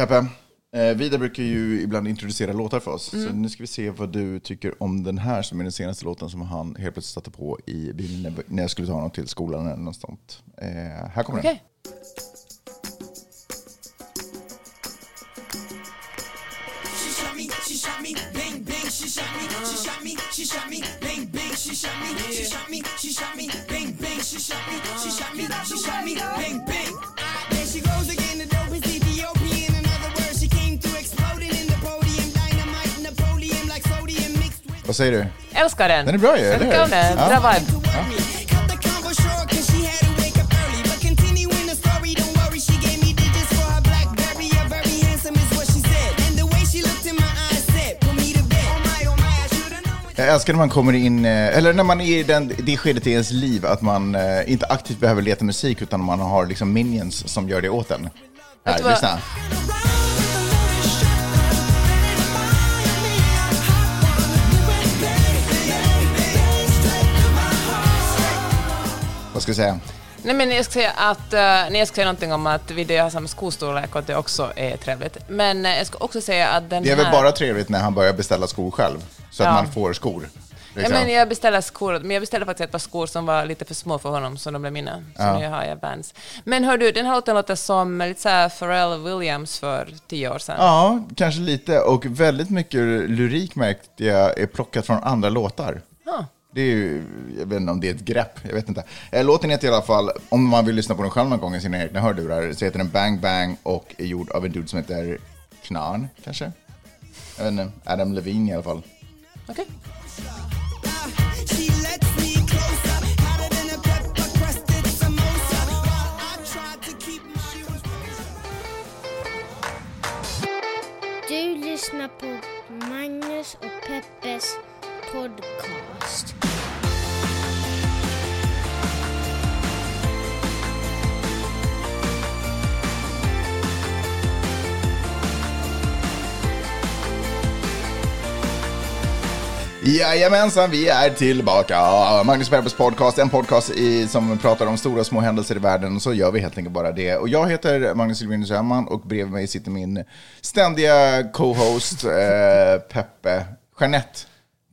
Peppe, eh, Vida brukar ju ibland introducera låtar för oss. Så nu ska vi se vad du tycker om den här som är den senaste låten som han helt plötsligt satte på i bilen när- jag skulle ta honom till skolan eller något sånt. Eh, här kommer Okej. She shot me, she shot me, bang bang, she shot me, she shot me, she shot me, bang bang, she shot me, she shot me, she shot me, bang bang, she shot me, she shot me, she shot me, bang bang. There she goes again, the dope is Vad säger du? Älskar den. Den är bra ju, eller hur? Ja. Bra vibe. Jag älskar när man kommer in, eh, eller när man är i den, det skedet i ens liv, att man eh, inte aktivt behöver leta musik, utan man har liksom minions som gör det åt en. Här, du vad- Vad ska jag säga? Nej, men jag ska säga att, uh, nej, jag ska säga någonting om att vi har samma skostorlek och att det också är trevligt. Men eh, jag ska också säga att den Det är här... väl bara trevligt när han börjar beställa skor själv, så att Ja. man får skor. Ja, liksom. men jag beställde skor, men jag beställde faktiskt ett par skor som var lite för små för honom, så de blev mina. Så Ja. nu har jag Vans. Men hör du, den här låten låter som lite så här Pharrell Williams för tio år sedan. Ja, kanske lite. Och väldigt mycket lyrik märkte jag är plockat från andra låtar. Ah. Det är ju, jag vet inte om det är ett grepp, jag vet inte. Eh, Låten heter i alla fall, om man vill lyssna på den själv någon gång i sina egna hörlurar, så heter den Bang Bang och är gjord av en dude som heter Knan, kanske? Jag vet inte, Adam Levine i alla fall. Okej. My Du lyssnar på Magnus och Peppes podcast. Jajamensan, vi är tillbaka. Magnus Peppers podcast, en podcast i, som pratar om stora och små händelser i världen. Och så gör vi helt enkelt bara det. Och jag heter Magnus Silvenius Öhman och bredvid mig sitter min ständiga co-host eh, Peppe, Jeanette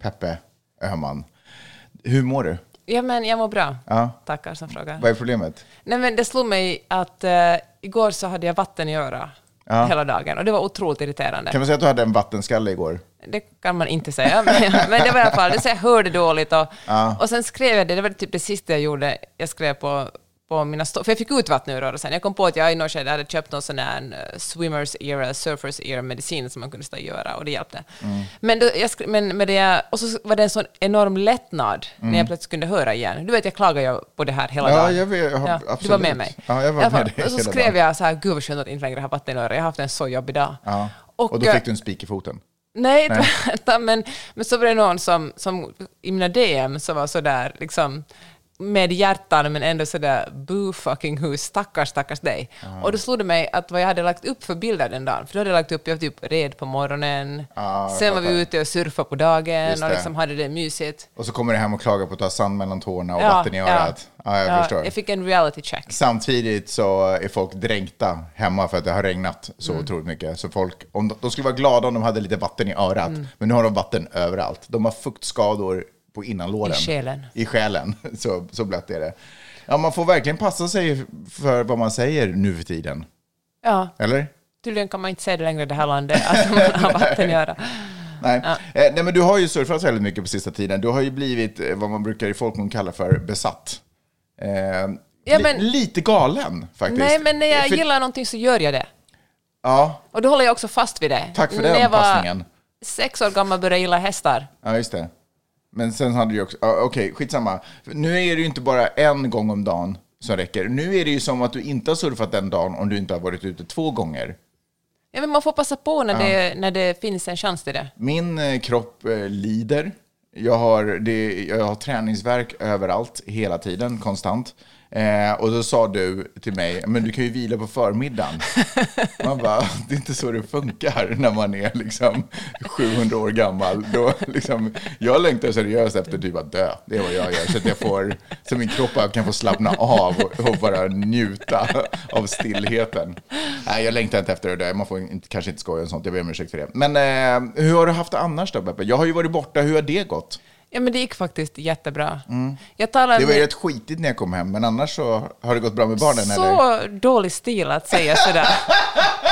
Peppe Öhman. Hur mår du? Ja, men jag mår bra. Ja. Tackar som frågar. Vad är problemet? Nej, men det slog mig att eh, igår så hade jag vatten i örat Ja. hela dagen och det var otroligt irriterande. Kan man säga att du hade en vattenskalle igår? Det kan man inte säga, men, men det var i alla fall, det så jag hörde dåligt och, Ja. och sen skrev jag det, det var typ det sista jag gjorde, jag skrev på, på mina sto- för jag fick ut vatten ur öronen sen. Jag kom på att jag i något skede hade köpt någon sån här eh, swimmers ear, surfers ear medicin som man kunde stå och göra och det hjälpte. Mm. Men, då, jag men med det, och så var det en sån enorm lättnad när jag plötsligt kunde höra igen. Du vet, jag klagar ju på det här hela Mm. Ja, dagen. jag vet, jag har- Du var absolut. med mig. Ja, jag var fall. med dig Och så skrev dagen. jag så här, gud vad skönt att inte längre ha vatten i öronen, jag har haft en så jobbig dag. Ja. Och, då eh, fick du en spik i foten. Nej, Nej. men, men så var det någon som, som i mina DM så var sådär liksom med hjärtan men ändå sådär boo fucking who, stackars stackars dig. Och då slog det mig att vad jag hade lagt upp för bilder den dagen, för då hade jag lagt upp, jag typ red på morgonen, jag sen var vi ute och surfade på dagen och liksom hade det mysigt. Och så kommer du hem och klagar på att du har sand mellan tårna och Ja, vatten i örat. Ja, jag Ja, förstår. jag fick en reality check. Samtidigt så är folk dränkta hemma för att det har regnat så Mm. otroligt mycket. Så folk, om de, de skulle vara glada om de hade lite vatten i örat. Mm. Men nu har de vatten överallt. De har fuktskador på innanlåren. I själen. I själen. Så, så blött är det. Ja, man får verkligen passa sig för vad man säger nu för tiden. Ja, Eller? tydligen kan man inte säga det längre i det här landet, att man har vatten att göra. Nej. Eh, nej, men du har ju surfat väldigt mycket på sista tiden. Du har ju blivit eh, vad man brukar i folkmun kalla för besatt. Eh, Ja, men- lite galen faktiskt. Nej, men när jag För- gillar någonting så gör jag det. Ja, Och då håller jag också fast vid det. tack för När den jag var passningen. sex år gammal började jag gilla hästar. Ja, just det. Men sen hade du också, ja, okej, skitsamma. Nu är det ju inte bara en gång om dagen som räcker. Nu är det ju som att du inte har surfat den dagen om du inte har varit ute två gånger. Ja, men man får passa på när, det, när det finns en chans till det. Min eh, kropp eh, lider. Jag har, det, jag har träningsverk överallt, hela tiden, konstant. Eh, och då sa du till mig, men du kan ju vila på förmiddagen. Man bara, det är inte så det funkar när man är liksom 700 år gammal. Då, liksom, jag längtar seriöst efter typ att dö, det är vad jag gör. Så att jag får, så min kropp kan få slappna av och, och bara njuta av stillheten. Nej, jag längtar inte efter att dö, man får inte, kanske inte skoja och sånt, jag ber om ursäkt för det. Men eh, hur har du haft det annars då, Beppe? Jag har ju varit borta, hur har det gått? Ja, men det gick faktiskt jättebra. Jag talade Det var ju rätt skitigt när jag kom hem, men annars så har det gått bra med barnen, eller? så dålig stil att säga sådär.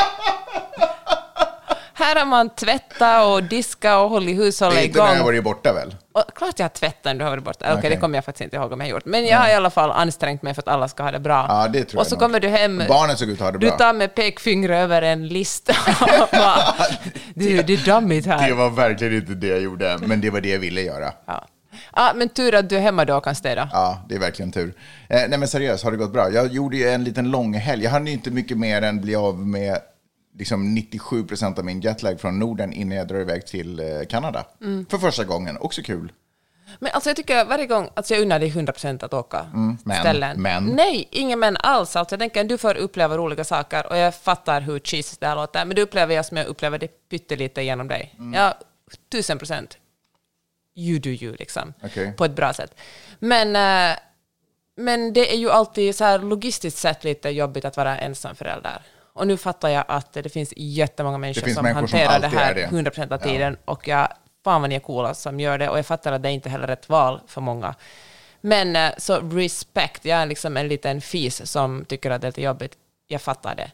Här har man tvättat och diskat och hållit Det hushållet är inte när jag igång. varit borta väl? Och klart jag har tvättat när du har varit borta. Okej, Okej. det kommer jag faktiskt inte ihåg om jag har gjort. Men jag har i alla fall ansträngt mig för att alla ska ha det bra. Ja, det tror och jag så nog. kommer du hem, Barnen såg ut att ha det du bra. tar med pekfingret över en lista och bara, du, det är dammigt här. Det var verkligen inte det jag gjorde, men det var det jag ville göra. Ja. ja, men tur att du är hemma då och kan städa. Ja, det är verkligen tur. Eh, nej men seriöst, har det gått bra? Jag gjorde ju en liten lång helg. Jag hann ju inte mycket mer än bli av med liksom 97 procent av min jetlag från Norden innan jag drar iväg till eh, Kanada. Mm. För första gången, också kul. Men alltså jag tycker varje gång, alltså jag unnar dig 100% att åka Mm, men, ställen. men. Nej, ingen men alls. Alltså jag tänker att du får uppleva roliga saker och jag fattar hur cheesy det här låter, men det upplever jag som jag upplever det pyttelite genom dig. Mm. Ja, tusen procent. You do you, liksom. Okej. På ett bra sätt. Men, eh, men det är ju alltid så här logistiskt sett lite jobbigt att vara ensamförälder. Och nu fattar jag att det finns jättemånga människor finns som människor som hanterar det alltid här är det. 100% av tiden. Och jag, fan vad ni är coola som gör det. Och jag fattar att det inte heller är ett val för många. Men eh, så respect, jag är liksom en liten fis som tycker att det är lite jobbigt. Jag fattar det.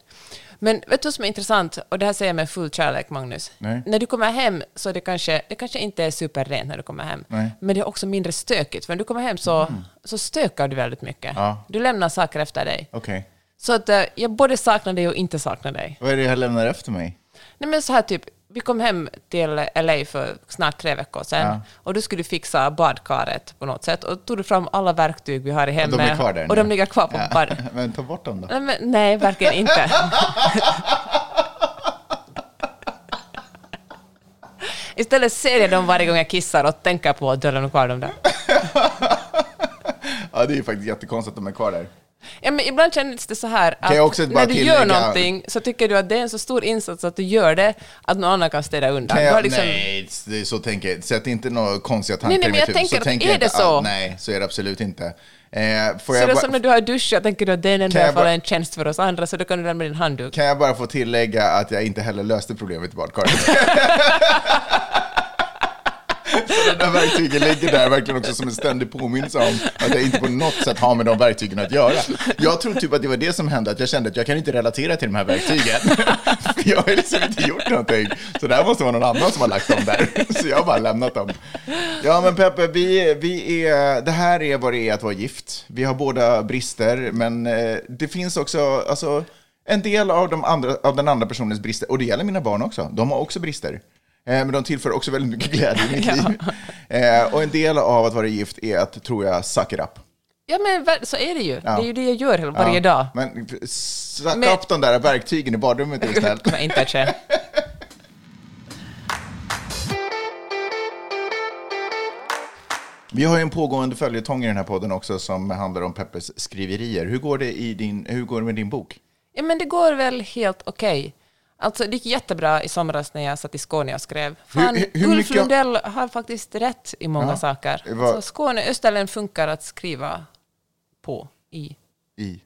Men vet du vad som är intressant? Och det här säger jag med full kärlek, Magnus. Nej. När du kommer hem så är det kanske, det kanske inte är superrent när du kommer hem. Nej. Men det är också mindre stökigt. För när du kommer hem så, så stökar du väldigt mycket. Ja. Du lämnar saker efter dig. Okej. Så att eh, jag både saknar dig och inte saknar dig. Vad är det jag lämnar efter mig? Nej men så här typ, vi kom hem till LA för snart tre veckor sedan Ja. och då skulle du fixa badkaret på något sätt och tog du fram alla verktyg vi har i hemmet. de är kvar där Och nu? de ligger kvar på bad... Men ta bort dem då. Nej, men, nej, verkligen inte. Istället ser jag dem varje gång jag kissar och tänker på att lämna kvar dem där. Ja, det är ju faktiskt jättekonstigt att de är kvar där. Ja, men ibland känns det så här att när du gör tillägga- någonting så tycker du att det är en så stor insats att du gör det att någon annan kan städa undan. Jag, liksom- Nej, är så tänker jag. Sätt inte några konstiga tankar Nej, nej, i men mitt jag huvud. tänker så att tänker är jag inte det så? alls. Nej, så är det absolut inte. Eh, Så det är bara- som när du har duschat, tänker du att det är jag enda fall en tjänst för oss andra, så då kan du lämna din handduk. Kan jag bara få tillägga att jag inte heller löste problemet i badkaret? Så de där verktygen ligger där verkligen också som en ständig påminnelse om att jag inte på något sätt har med de verktygen att göra. Jag tror typ att det var det som hände, att jag kände att jag kan inte relatera till de här verktygen. Jag har liksom inte gjort någonting. Så det här måste vara någon annan som har lagt dem där. Så jag har bara lämnat dem. Ja men Peppe, vi, vi är, det här är vad det är att vara gift. Vi har båda brister, men eh, det finns också, alltså, en del av, de andra, av den andra personens brister, och det gäller mina barn också, de har också brister. Eh, Men de tillför också väldigt mycket glädje i mitt liv. Eh, Och en del av att vara gift är att, tror jag, suck it up. Ja, men så är det ju. Ja. Det är ju det jag gör varje Ja, dag. Men suck Men- upp de där verktygen i badrummet istället. kommer inte att ske. Vi har ju en pågående följetong i den här podden också som handlar om Peppes skriverier. Hur går det, i din, hur går det med din bok? Ja, men det går väl helt okej. Alltså, det gick jättebra i somras när jag satt i Skåne och skrev. Fan, hur- hur Ulf mycket- Lundell har faktiskt rätt i många Ja, saker. var- Så Skåne, Österlen funkar att skriva på, i. I?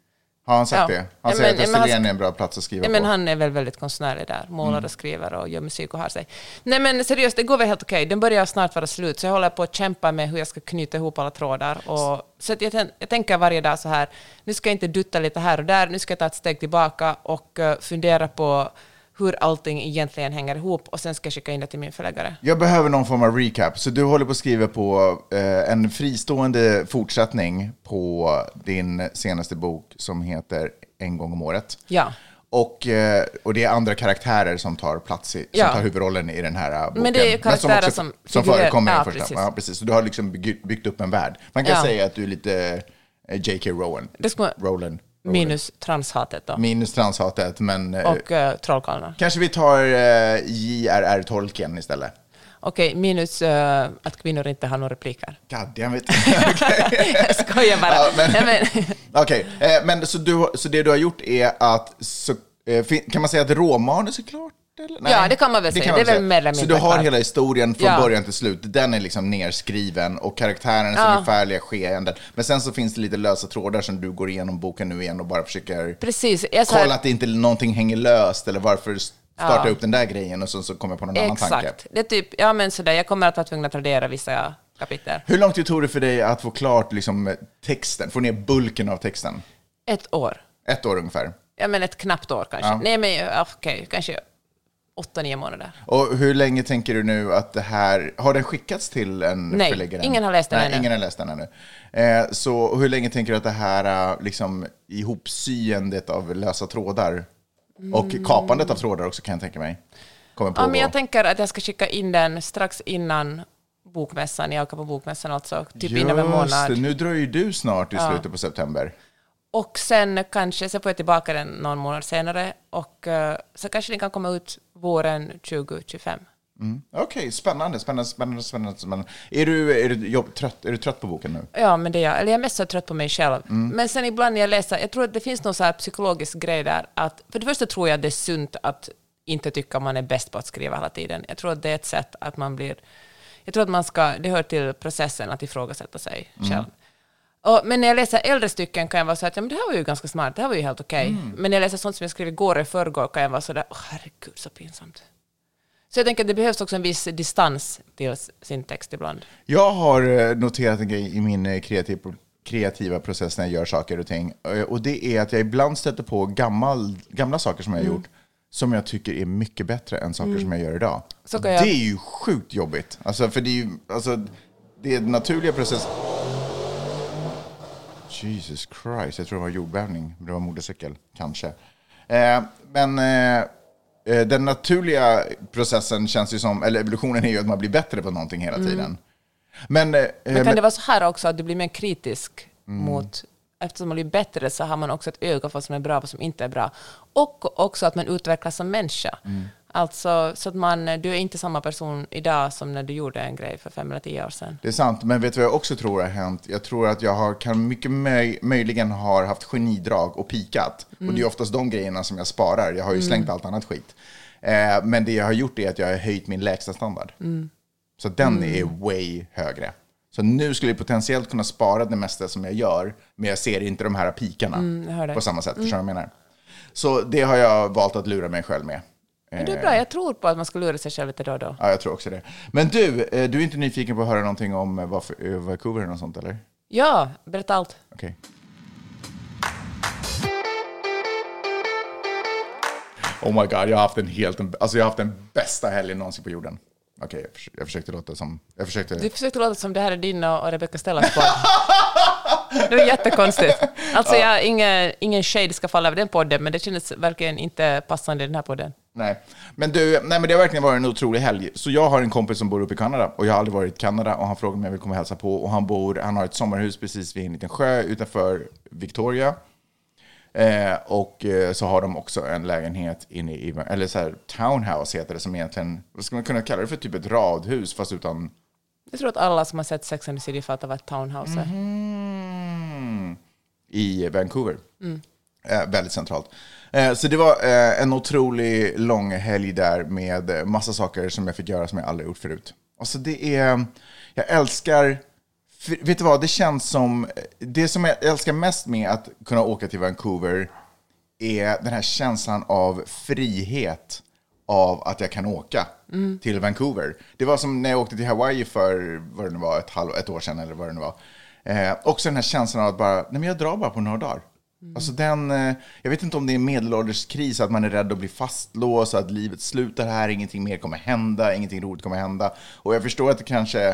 Har han sagt Ja. det? Han Ja, säger men- att men han- Österlen är en bra plats att skriva men på. han är väl väldigt konstnärlig där. Målar Mm. och skriver och gör musik och har sig. Nej men seriöst, det går väl helt okej. Den börjar snart vara slut, så jag håller på att kämpa med hur jag ska knyta ihop alla trådar. Och, så jag, jag tänker varje dag så här, nu ska jag inte dutta lite här och där, nu ska jag ta ett steg tillbaka och eh, fundera på hur allting egentligen hänger ihop och sen ska jag skicka in det till min förläggare. Jag behöver någon form av recap. Så du håller på att skriva på eh, en fristående fortsättning på din senaste bok som heter En gång om året. Ja. Och, eh, och det är andra karaktärer som tar plats i, som Ja. tar huvudrollen i den här eh, boken. Men det är karaktärer också- som som förekommer i ja, den första. precis. Ja, precis. Så du har liksom byggt, byggt upp en värld. Man kan Ja. säga att du är lite eh, J.K. Rowling. Det ska. Minus transhatet då. Minus transhatet, men eh, Och uh, trollkarlarna. kanske vi tar eh, J.R.R. Tolkien istället. Okej, minus eh, att kvinnor inte har några repliker. God damn it. Jag skojar bara. Ja, men- Nej, men, Okej, eh, men så, du, så det du har gjort är att, så, eh, fin- kan man säga att råmanus är klart? Eller? Nej. Ja, det kan man väl säga. kan Det är man väl mer eller Så mindre du har hela historien från Ja. början till slut, den är liksom nerskriven och karaktärernas Ja. ungefärliga skeenden. Men sen så finns det lite lösa trådar som du går igenom boken nu igen och bara försöker precis. Jag kolla att det inte någonting hänger löst eller varför starta Ja. upp den där grejen och så, så kommer jag på någon annan tanke. Exakt. Det är typ, ja men sådär, jag kommer att vara tvungen att radera vissa kapitel. Hur lång tid tog det för dig att få klart liksom, texten, få ner bulken av texten? Ett år. Ett år ungefär. Ja men ett knappt år kanske. Ja. Nej men okej, kanske åtta, nio månader. Och hur länge tänker du nu att det här... Har den skickats till en Nej, förläggare? ingen har läst den Nej, ännu. ingen har läst den ännu. Eh, så hur länge tänker du att det här eh, liksom, ihopsyendet av lösa trådar och kapandet av trådar också kan jag tänka mig kommer Ja, men jag tänker att jag ska skicka in den strax innan bokmässan, jag åker på bokmässan alltså, typ inom en månad. det, nu ju du snart i slutet på september. Och sen kanske, så får jag tillbaka den någon månad senare och eh, så kanske den kan komma ut våren 2025. Okej, spännande, spännande, spännande, spännande. spännande. Är, du, är, du jobb, trött, är du trött på boken nu? Ja, men det är jag. Eller jag är mest så trött på mig själv. Mm. Men sen ibland när jag läser, jag tror att det finns någon så här psykologisk grej där, att för det första tror jag det är sunt att inte tycka man är bäst på att skriva hela tiden. Jag tror att det är ett sätt att man blir... Jag tror att man ska, det hör till processen att ifrågasätta sig Mm. Och, men när jag läser äldre stycken kan jag vara så att ja, men det här var ju ganska smart, det här var ju helt okej. Mm. Men när jag läser sånt som jag skrev igår och förrgår kan jag vara så där, åh herregud så pinsamt. Så jag tänker att det behövs också en viss distans till sin text ibland. Jag har eh, noterat en grej i min eh, kreativ, kreativa process när jag gör saker och ting. Eh, Och det är att jag ibland stöter på gammal, gamla saker som jag Mm. har gjort som jag tycker är mycket bättre än saker som jag gör idag. Jag- Det är ju sjukt jobbigt. Alltså, för det är ju, alltså, det är naturliga processen. Jesus Christ, jag tror det var jordbävning. Det var motorcykel, kanske. Eh, men eh, eh, den naturliga processen känns ju som, eller evolutionen är ju att man blir bättre på någonting hela tiden. Men, eh, Mm. Men men- kan det vara så här också att du blir mer kritisk Mm. mot... Eftersom man blir bättre så har man också ett öga för vad som är bra och vad som inte är bra. Och också att man utvecklas som människa. Mm. Alltså så att man, du är inte samma person idag som när du gjorde en grej för fem eller tio år sedan. Det är sant, men vet du vad jag också tror har hänt? Jag tror att jag har, kan mycket möj, möjligen har haft genidrag och pikat. Och det är oftast de grejerna som jag sparar. Jag har ju slängt allt annat skit. Eh, men det jag har gjort är att jag har höjt min lägsta standard. Så den är way högre. Så nu skulle jag potentiellt kunna spara det mesta som jag gör, men jag ser inte de här pikarna på samma sätt. Förstår du vad jag menar? Så det har jag valt att lura mig själv med. Men det är bra, jag tror på att man ska lura sig själv lite då och då. Ja, jag tror också det. Men du, eh, du är inte nyfiken på att höra någonting om eh, vad för- eh, Vancouver eller något sånt, eller? Ja, berätta allt. Okej. Oh my god, jag har haft en helt, alltså jag har haft den bästa helgen någonsin på jorden. Okej, jag, förs- jag försökte låta som, jag försökte... Du försökte låta som det här är din och och Rebecca Stellas podd. Det var jättekonstigt. Alltså, jag, ingen, ingen shade ska falla över den podden, men det kändes verkligen inte passande i den här podden. Nej. Men du, nej men det har verkligen varit en otrolig helg. Så jag har en kompis som bor uppe i Kanada och jag har aldrig varit i Kanada och han frågade om jag vill komma och hälsa på och han bor, han har ett sommarhus precis vid en liten sjö utanför Victoria. Eh, och eh, så har de också en lägenhet inne i, eller så här townhouse heter det som egentligen, vad ska man kunna kalla det för, typ ett radhus fast utan Jag tror att alla som har sett Sex and the City fattar vad ett townhouse är. Mm. i Vancouver. Eh, väldigt centralt. Eh, så det var eh, en otrolig lång helg där med eh, massa saker som jag fick göra som jag aldrig gjort förut. Alltså det är, jag älskar, vet du vad, det känns som, det som jag älskar mest med att kunna åka till Vancouver är den här känslan av frihet av att jag kan åka till Vancouver. Det var som när jag åkte till Hawaii för vad det nu var, ett, halv, ett år sedan eller vad det nu var. Eh, också den här känslan av att bara, nej men jag drar bara på några dagar. Alltså den, eh, jag vet inte om det är en medelålderskris, att man är rädd att bli fastlåst, att livet slutar här, ingenting mer kommer hända, ingenting roligt kommer hända. Och jag förstår att det kanske,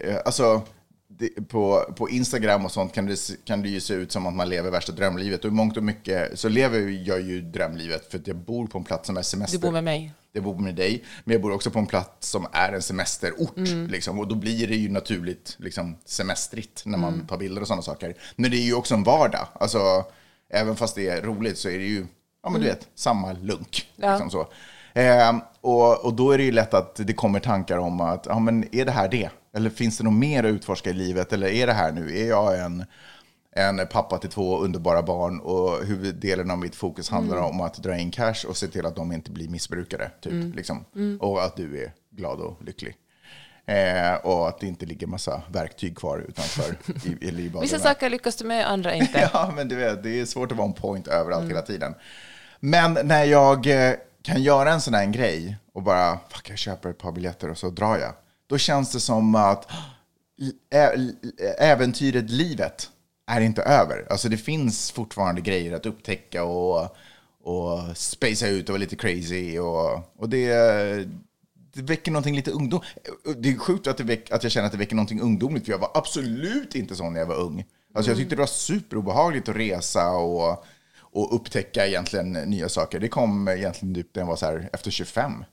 eh, alltså, det, på, på Instagram och sånt kan det, kan det ju se ut som att man lever värsta drömlivet. Och i mångt och mycket så lever jag ju drömlivet för att jag bor på en plats som är semester. Du bor med mig. Jag bor med dig, men jag bor också på en plats som är en semesterort. Mm. Liksom, och då blir det ju naturligt liksom, semestrigt när Mm. man tar bilder och sådana saker. Men det är ju också en vardag. Alltså, även fast det är roligt så är det ju, ja men du vet, samma lunk. Ja. Liksom så. Eh, och, och då är det ju lätt att det kommer tankar om att, ja men är det här det? Eller finns det något mer att utforska i livet? Eller är det här nu? Är jag en, en pappa till två underbara barn och huvuddelen av mitt fokus handlar om att dra in cash och se till att de inte blir missbrukare. Typ, liksom. Och att du är glad och lycklig. Eh, och att det inte ligger massa verktyg kvar utanför i, eller i Vissa saker lyckas du med, andra inte. Ja, men du vet, det är svårt att vara on point överallt hela tiden. Men när jag eh, kan göra en sån här grej och bara, fuck, jag köper ett par biljetter och så drar jag. Då känns det som att ä- äventyret livet är inte över. Alltså det finns fortfarande grejer att upptäcka och, och spacea ut och vara lite crazy. Och, och det, det väcker någonting lite ungdom. Det är sjukt att, det väck, att jag känner att det väcker någonting ungdomligt, för jag var absolut inte sån när jag var ung. Alltså jag tyckte det var superobehagligt att resa och, och upptäcka egentligen nya saker. Det kom egentligen typ när jag var så här efter 25.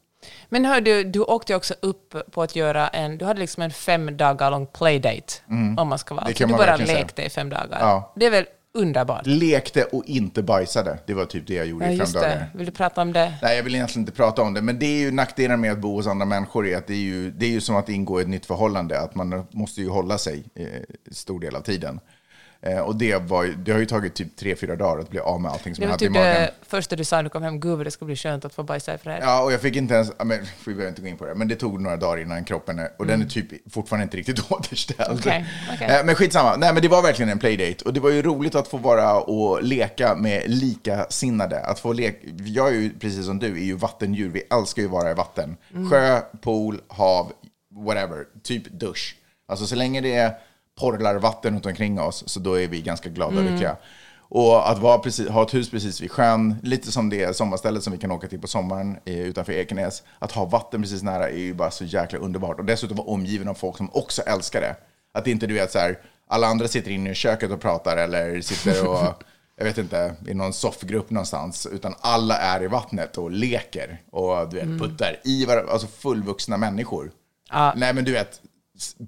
Men hör du, du åkte också upp på att göra en, du hade liksom en fem dagar lång playdate, om man ska vara. Mm. Det kan du man bara verkligen säga. lekte i fem dagar. Ja. Det är väl underbart? Lekte och inte bajsade. Det var typ det jag gjorde Ja, i fem just dagar. det. Vill du prata om det? Nej, jag vill egentligen inte prata om det, men det är ju nackdelen med att bo hos andra människor är att det är ju, det är ju som att ingå i ett nytt förhållande, att man måste ju hålla sig eh, stor del av tiden. Eh, och det, var, det har ju tagit typ tre, fyra dagar att bli av med allting som jag hade i typ magen. det första du sa när du kom hem. Gud, det ska bli skönt att få bajsa i fred. Ja, och jag fick inte ens, men, vi behöver inte gå in på det, men det tog några dagar innan kroppen, är- och den är typ fortfarande inte riktigt återställd. Mm. Okej, okej. Eh, Men skitsamma, nej men det var verkligen en playdate, och det var ju roligt att få vara och leka med likasinnade. Att få leka, jag är ju precis som du, är ju vattendjur, vi älskar ju att vara i vatten. Mm. Sjö, pool, hav, whatever, typ dusch. Alltså så länge det är porlar vatten runt omkring oss, så då är vi ganska glada Mm. och lyckliga. Och att vara precis, ha ett hus precis vid sjön, lite som det sommarstället som vi kan åka till på sommaren eh, utanför Ekenäs. Att ha vatten precis nära är ju bara så jäkla underbart. Och dessutom vara omgiven av folk som också älskar det. Att inte du vet så här, alla andra sitter inne i köket och pratar eller sitter och, jag vet inte, i någon soffgrupp någonstans. Utan alla är i vattnet och leker och du vet, puttar i varandra, alltså fullvuxna människor. Ja. Nej men du vet,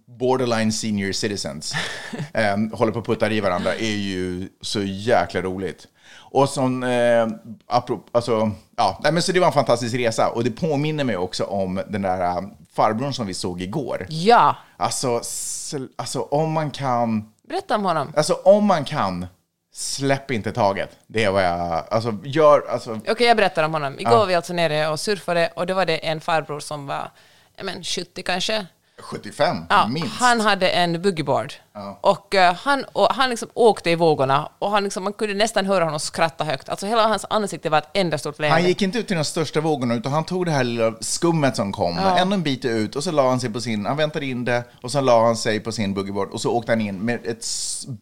borderline senior citizens eh, håller på att putta i varandra är ju så jäkla roligt. Och som, eh, apropå, alltså, ja, nej, men så det var en fantastisk resa. Och det påminner mig också om den där eh, farbrorn som vi såg igår. Ja! Alltså, alltså om man kan, Berätta om honom. alltså om man kan, släpp inte taget. Det är vad jag, alltså gör, alltså, Okej, jag berättar om honom. Igår var vi alltså nere och surfade och då var det en farbror som var ja, men, 70 kanske. 75 Ja, minst. han hade en boogieboard. Och, eh, han, och han liksom åkte i vågorna och han liksom, man kunde nästan höra honom skratta högt. Alltså hela hans ansikte var ett enda stort leende. Han gick inte ut till de största vågorna, utan han tog det här lilla skummet som kom, ännu en bit ut, och så la han sig på sin, han väntade in det, och så la han sig på sin boogieboard, och så åkte han in med ett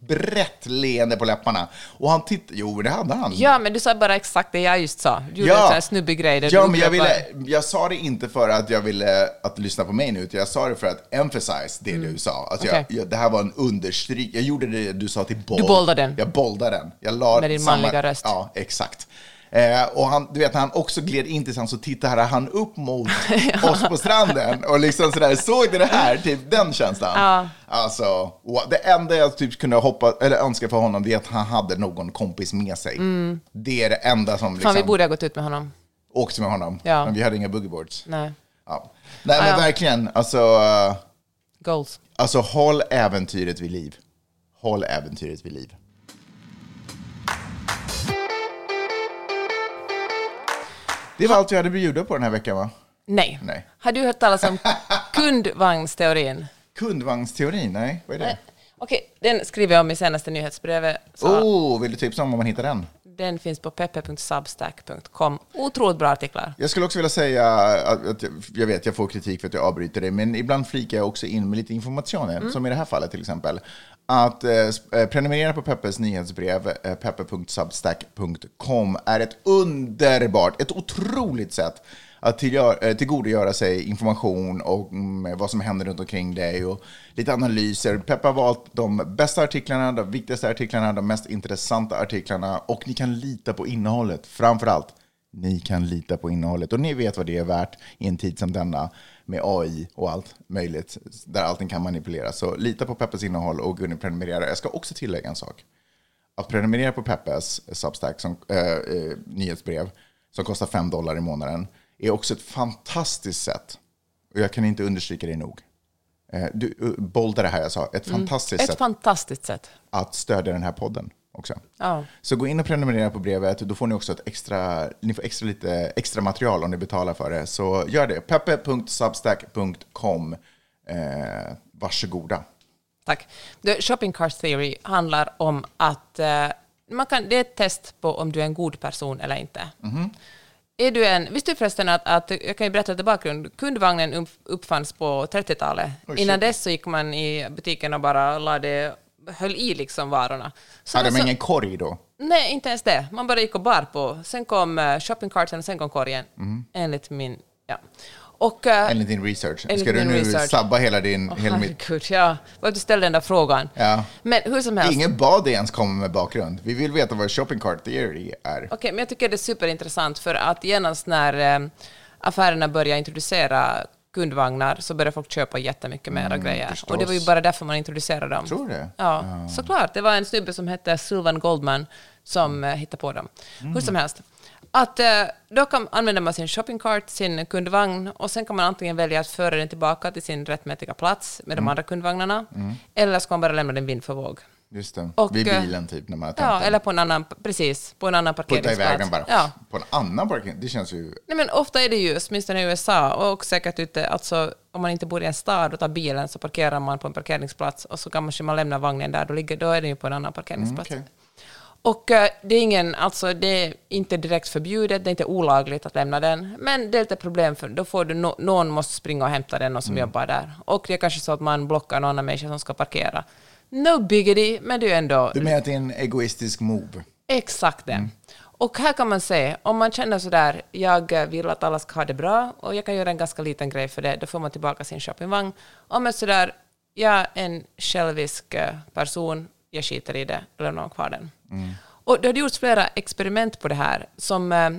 brett leende på läpparna. Och han tittade, jo det hade han. Ja, men du sa bara exakt det jag just sa. Du gjorde en sån här snubbig grej. ja men jag, ville, jag sa det inte för att jag ville att du lyssnar på mig nu, utan jag sa det för att emphasize det du sa. Alltså Mm. Okej. jag, jag, det här var en understryk, jag gjorde det du sa till bold. Du boldade den. Jag boldade den. Jag la Med din samma- manliga röst. Ja, exakt. Eh, och han, du vet, när han också gled in till sen så tittade han upp mot oss på stranden och liksom sådär, såg du det här? Typ den känslan. Ja. Alltså, det enda jag typ kunde hoppa, eller önska för honom det är att han hade någon kompis med sig. Det är det enda som Mm. Fan, vi liksom borde ha gått ut med honom. åkte med honom. Ja. Men vi hade inga boogieboards. Nej. Ja. Nej, men Ja, ja. verkligen. Alltså, Goals. alltså, håll äventyret vid liv. Håll äventyret vid liv. Det var allt vi hade att bjuda på den här veckan, va? Nej. Nej. Har du hört talas om kundvagnsteorin? Kundvagnsteorin, nej? Vad är det? Okej, den skriver jag om i senaste nyhetsbrevet. Så Oh, vill du tipsa om var man hittar den? Den finns på peppe.substack.com. Otroligt bra artiklar. Jag skulle också vilja säga att, jag- vet, jag får kritik för att jag avbryter det, men ibland flikar jag också in med lite information, som i det här fallet till exempel. Att eh, eh, prenumerera på Peppes nyhetsbrev, eh, peppe.substack.com, är ett underbart, ett otroligt sätt att tillgör, eh, tillgodogöra sig information om eh, vad som händer runt omkring dig och lite analyser. Peppa har valt de bästa artiklarna, de viktigaste artiklarna, de mest intressanta artiklarna och ni kan lita på innehållet, framför allt. Ni kan lita på innehållet och ni vet vad det är värt i en tid som denna med AI och allt möjligt där allting kan manipuleras. Så lita på Peppes innehåll och gå in och prenumerera. Jag ska också tillägga en sak. Att prenumerera på Peppes eh, Substack som, äh, nyhetsbrev som kostar 5 dollar i månaden är också ett fantastiskt sätt, och jag kan inte understryka det nog. Eh, Du, uh, bolda det här jag sa, ett fantastiskt Mm. Ett sätt fantastiskt sätt. att stödja den här podden också. Ja. Så gå in och prenumerera på brevet, då får ni också ett extra, ni får extra lite extra material om ni betalar för det. Så gör det, peppe.substack.com. Eh, varsågoda. Tack. The shopping cart theory handlar om att eh, man kan, det är ett test på om du är en god person eller inte. Är du en, visste du förresten att, att, jag kan ju berätta lite bakgrund, kundvagnen upp, uppfanns på 30-talet. Oj, Innan dess så gick man i butiken och bara lade, höll i liksom varorna. Så Hade det de så- ingen korg då? Nej, inte ens det. Man bara gick och bar på. Sen kom uh, shoppingcarten, sen kom korgen. Enligt min... Ja. Och... eh, Enligt din research. Enligt Ska du nu research. sabba hela din... åh, hela mitt, herregud, ja. Vad du ställde den där frågan. Ja. Men hur som helst. ingen bad dig ens komma med bakgrund. Vi vill veta vad shopping cart theory är. Okej, men jag tycker det är superintressant för att genast när eh, affärerna börjar introducera kundvagnar så börjar folk köpa jättemycket mera grejer. Mm, förstås. Och det var ju bara därför man introducerade dem. Tror du det? Ja, såklart. Det var en snubbe som hette Sylvan Goldman som eh, hittade på dem. Mm. Hur som helst. Att, eh, då kan, använder man sin shopping cart, sin kundvagn, och sen kan man antingen välja att föra den tillbaka till sin rättmätiga plats med Mm. de andra kundvagnarna, eller ska man bara lämna den vind för våg. Just det. Och, Vid eh, bilen typ, när man har Ja, eller på en annan, precis, på en annan Putta parkeringsplats. iväg den bara Ja. på en annan parkering. Det känns ju... Nej, men ofta är det ju, åtminstone i USA och säkert ute, alltså om man inte bor i en stad och tar bilen så parkerar man på en parkeringsplats och så kanske man lämnar vagnen där, då, ligger, då är den ju på en annan parkeringsplats. Mm, okej. Och eh, det är ingen, alltså det är inte direkt förbjudet, det är inte olagligt att lämna den, men det är lite problem för då får du, no, någon måste springa och hämta den och som Mm. jobbar där. Och det är kanske så att man blockar någon annan människa som ska parkera. No biggity, men det är ändå Du menar att det är en egoistisk move? Exakt det. Mm. Och här kan man se, om man känner sådär, jag eh, vill att alla ska ha det bra och jag kan göra en ganska liten grej för det, då får man tillbaka sin shoppingvagn. Om jag sådär, jag är en självisk eh, person, jag skiter i det, lämnar kvar den. Mm. Och det har gjorts flera experiment på det här som eh,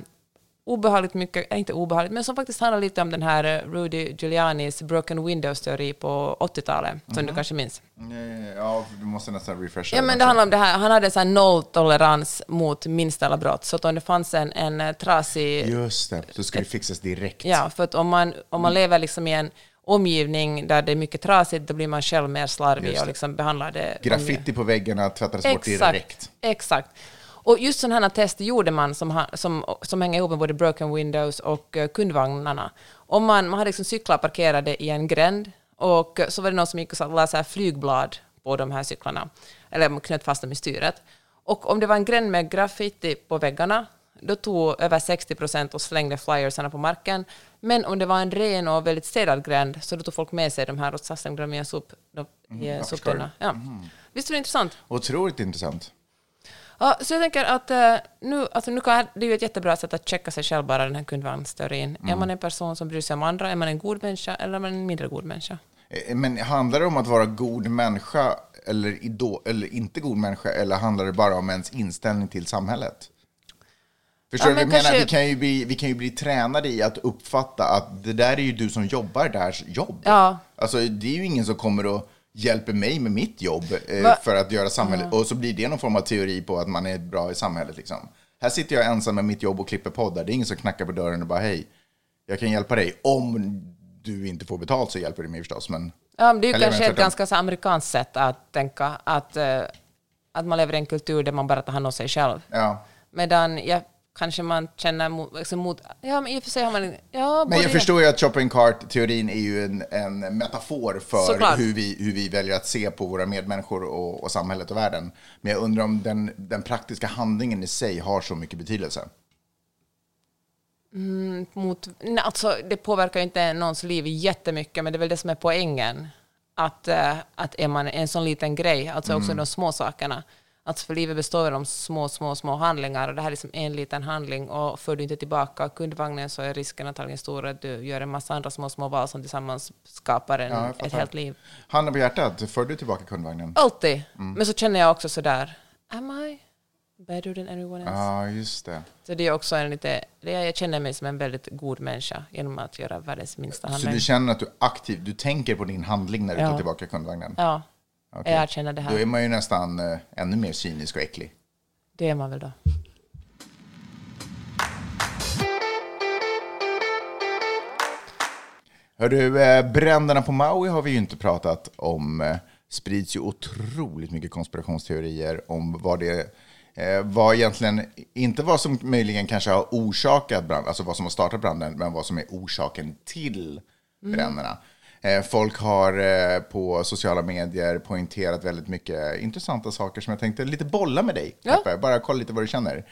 obehagligt mycket, äh, inte obehagligt, men som faktiskt handlar lite om den här eh, Rudy Giulianis broken windows-teori på 80-talet, som du kanske minns. Eh, Ja, du måste nästan refresha. Ja, men det handlar om det här. Han hade sån här nolltolerans mot minsta alla brott. Så att om det fanns en, en eh, trasig... Just det, så ska det fixas direkt. Ja, för att om man, om man lever liksom i en omgivning där det är mycket trasigt, då blir man själv mer slarvig och liksom behandlar det... Graffiti på väggarna tvättades bort direkt. Exakt. Och just sådana här test gjorde man som, som, som hänger ihop med både broken windows och eh, kundvagnarna. Om man, man hade liksom cyklar parkerade i en gränd och så var det någon som gick och satt- la så här flygblad på de här cyklarna, eller knöt fast dem i styret. Och om det var en gränd med graffiti på väggarna, då tog över 60 procent och slängde flyersarna på marken. Men om det var en ren och väldigt städad gränd, så då tog folk med sig de här och så slängde dem i en sop, de, i jag förstår. soptunna. Ja. Visst är det intressant? Otroligt intressant. Ja, så jag tänker att eh, nu, alltså nu kan, det är ju ett jättebra sätt att checka sig själv bara, den här kundvagnsteorin. Är man en person som bryr sig om andra, är man en god människa eller är man en mindre god människa? Eh, Men handlar det om att vara god människa eller, idol, eller inte god människa, eller handlar det bara om ens inställning till samhället? Förstår Ja, du men menar? kanske- Vi kan, ju bli, vi kan ju bli tränade i att uppfatta att det där är ju du som jobbar där jobb. Ja. Alltså, det är ju ingen som kommer och hjälper mig med mitt jobb eh, för att göra samhället. Och så blir det någon form av teori på att man är bra i samhället. Liksom. Här sitter jag ensam med mitt jobb och klipper poddar. Det är ingen som knackar på dörren och bara hej, jag kan hjälpa dig. Om du inte får betalt så hjälper du mig förstås. Men Ja, men det är ju kanske ett ganska så amerikanskt sätt att tänka att, eh, att man lever i en kultur där man bara tar hand om sig själv. ja. Medan jag, kanske man känner mot, liksom mot... Ja, men i och för sig har man... Ja, Men jag förstår ju att shopping cart-teorin är ju en, en metafor för Såklart. hur vi, hur vi väljer att se på våra medmänniskor och, och samhället och världen. Men jag undrar om den, den praktiska handlingen i sig har så mycket betydelse. mot, nej, alltså, det påverkar ju inte någons liv jättemycket, men det är väl det som är poängen. Att, eh, att är man en sån liten grej, alltså också de små sakerna. Alltså för livet består av de små, små, små handlingar och det här är liksom en liten handling och för du inte tillbaka kundvagnen så är risken antagligen stor att du gör en massa andra små, små val som tillsammans skapar en, Ja, ett helt liv. Handen på hjärtat, för du tillbaka kundvagnen? Alltid. Men så känner jag också sådär, am I better than anyone else? Ja, just det. Så det är också en lite, jag känner mig som en väldigt god människa genom att göra världens minsta Så handling. du känner att du aktivt, du tänker på din handling när du Ja. tar tillbaka kundvagnen? Ja, Okej. jag känner det Då är här. man ju nästan eh, ännu mer cynisk och äcklig. Det är man väl då. Hörru, eh, bränderna på Maui har vi ju inte pratat om. Eh, sprids ju otroligt mycket konspirationsteorier om vad det eh, vad egentligen, inte vad som möjligen kanske har orsakat branden, alltså vad som har startat branden, men vad som är orsaken till bränderna. Eh, folk har eh, på sociala medier poängterat väldigt mycket intressanta saker som jag tänkte lite bolla med dig, Ja. Peppe. Bara kolla lite vad du känner.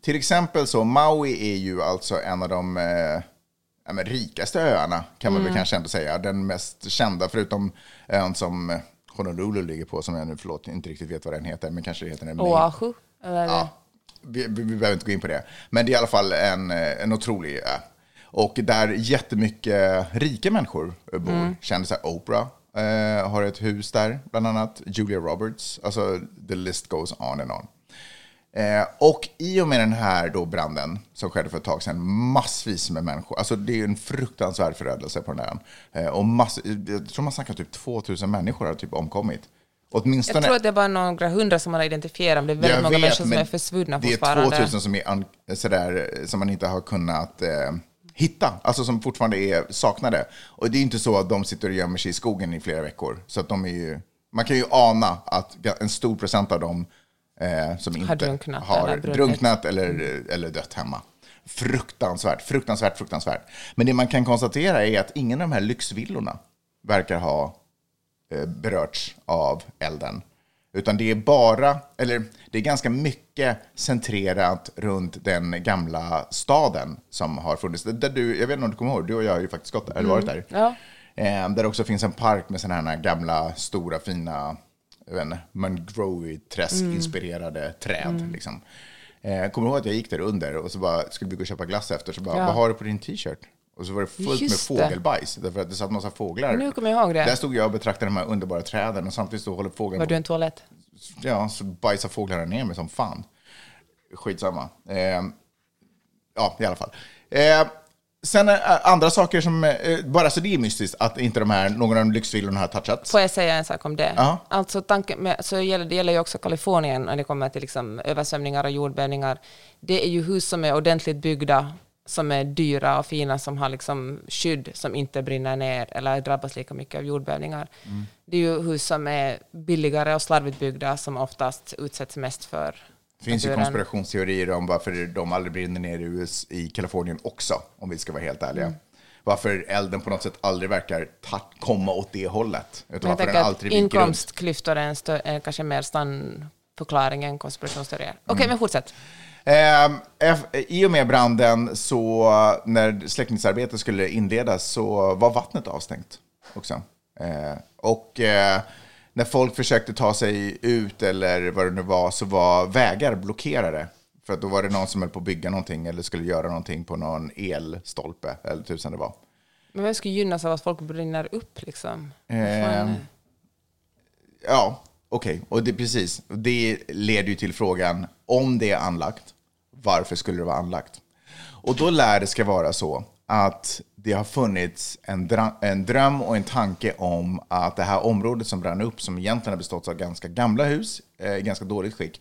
Till exempel så, Maui är ju alltså en av de eh, rikaste öarna, kan man väl kanske ändå säga. Den mest kända, förutom ön som eh, Honolulu ligger på, som jag nu, förlåt, inte riktigt vet vad den heter, men kanske heter den. Oahu? Eller? Ja, vi, vi, vi behöver inte gå in på det. Men det är i alla fall en, eh, en otrolig ö. Och där jättemycket rika människor bor. Mm. Kändisar Oprah eh, har ett hus där, bland annat. Julia Roberts. Alltså, the list goes on and on. Eh, och i och med den här då branden som skedde för ett tag sedan, massvis med människor, alltså det är en fruktansvärd förödelse på den här. Eh, och mass, jag tror man snackar typ 2000 människor har typ omkommit. Åtminstone, Jag tror att det är bara några hundra som man har identifierat, det är väldigt många vet, människor som är försvunna Det är fortfarande. 2000 som är an, sådär, som man inte har kunnat eh, hitta, alltså som fortfarande är saknade. Och det är inte så att de sitter och gömmer sig i skogen i flera veckor. Så att de är ju, man kan ju ana att en stor procent av dem eh, som inte drunknat har eller drunknat eller, eller dött hemma. Fruktansvärt, fruktansvärt, fruktansvärt. Men det man kan konstatera är att ingen av de här lyxvillorna verkar ha eh, berörts av elden. Utan det är bara, eller det är ganska mycket centrerat runt den gamla staden som har funnits. Där du, jag vet inte om du kommer ihåg, du och jag har ju faktiskt gått där, eller varit där. Ja. Eh, där det också finns en park med sådana här gamla, stora, fina, jag vet inte, mangrove-träsk-inspirerade träd. Liksom. Eh, kommer du ihåg att jag gick där under och så bara, skulle vi gå och köpa glass efter, så bara, Ja. vad har du på din t-shirt? Och så var det fullt Just med det. fågelbajs, därför att det satt massa fåglar. Nu kommer jag ihåg det. Där stod jag och betraktade de här underbara träden och samtidigt så håller fågeln Var du en toalett? ja, så bajsar fåglarna ner mig som fan. Skitsamma. Eh, ja, i alla fall. Eh, sen eh, andra saker som, eh, bara så det är mystiskt att inte de här, någon av de lyxvillorna har touchats. Får jag säga en sak om det? Ja. Alltså, tanken med, så gäller, det gäller ju också Kalifornien när det kommer till liksom översvämningar och jordbävningar. Det är ju hus som är ordentligt byggda, som är dyra och fina, som har liksom skydd som inte brinner ner eller drabbas lika mycket av jordbävningar. Mm. Det är ju hus som är billigare och slarvigt byggda som oftast utsätts mest för Det finns ju konspirationsteorier om varför de aldrig brinner ner i, US, i Kalifornien också, om vi ska vara helt ärliga. Mm. Varför elden på något sätt aldrig verkar komma åt det hållet. Utan varför den alltid inkomstklyftor är, en är kanske mer sann förklaring än konspirationsteorier. Okej, men fortsätt. Ehm, I och med branden, så när släckningsarbetet skulle inledas, så var vattnet avstängt också. Eh, och eh, när folk försökte ta sig ut, eller vad det nu var, så var vägar blockerade. För att då var det någon som höll på att bygga någonting, eller skulle göra någonting på någon elstolpe, eller tusan det var. Men vem skulle gynnas av att folk brinner upp liksom? Ehm, ja, okej. Och det precis. Det leder ju till frågan, om det är anlagt, varför skulle det vara anlagt? Och då lär det ska vara så att det har funnits en, dra- en dröm och en tanke om att det här området som brann upp, som egentligen har bestått av ganska gamla hus, eh, i ganska dåligt skick,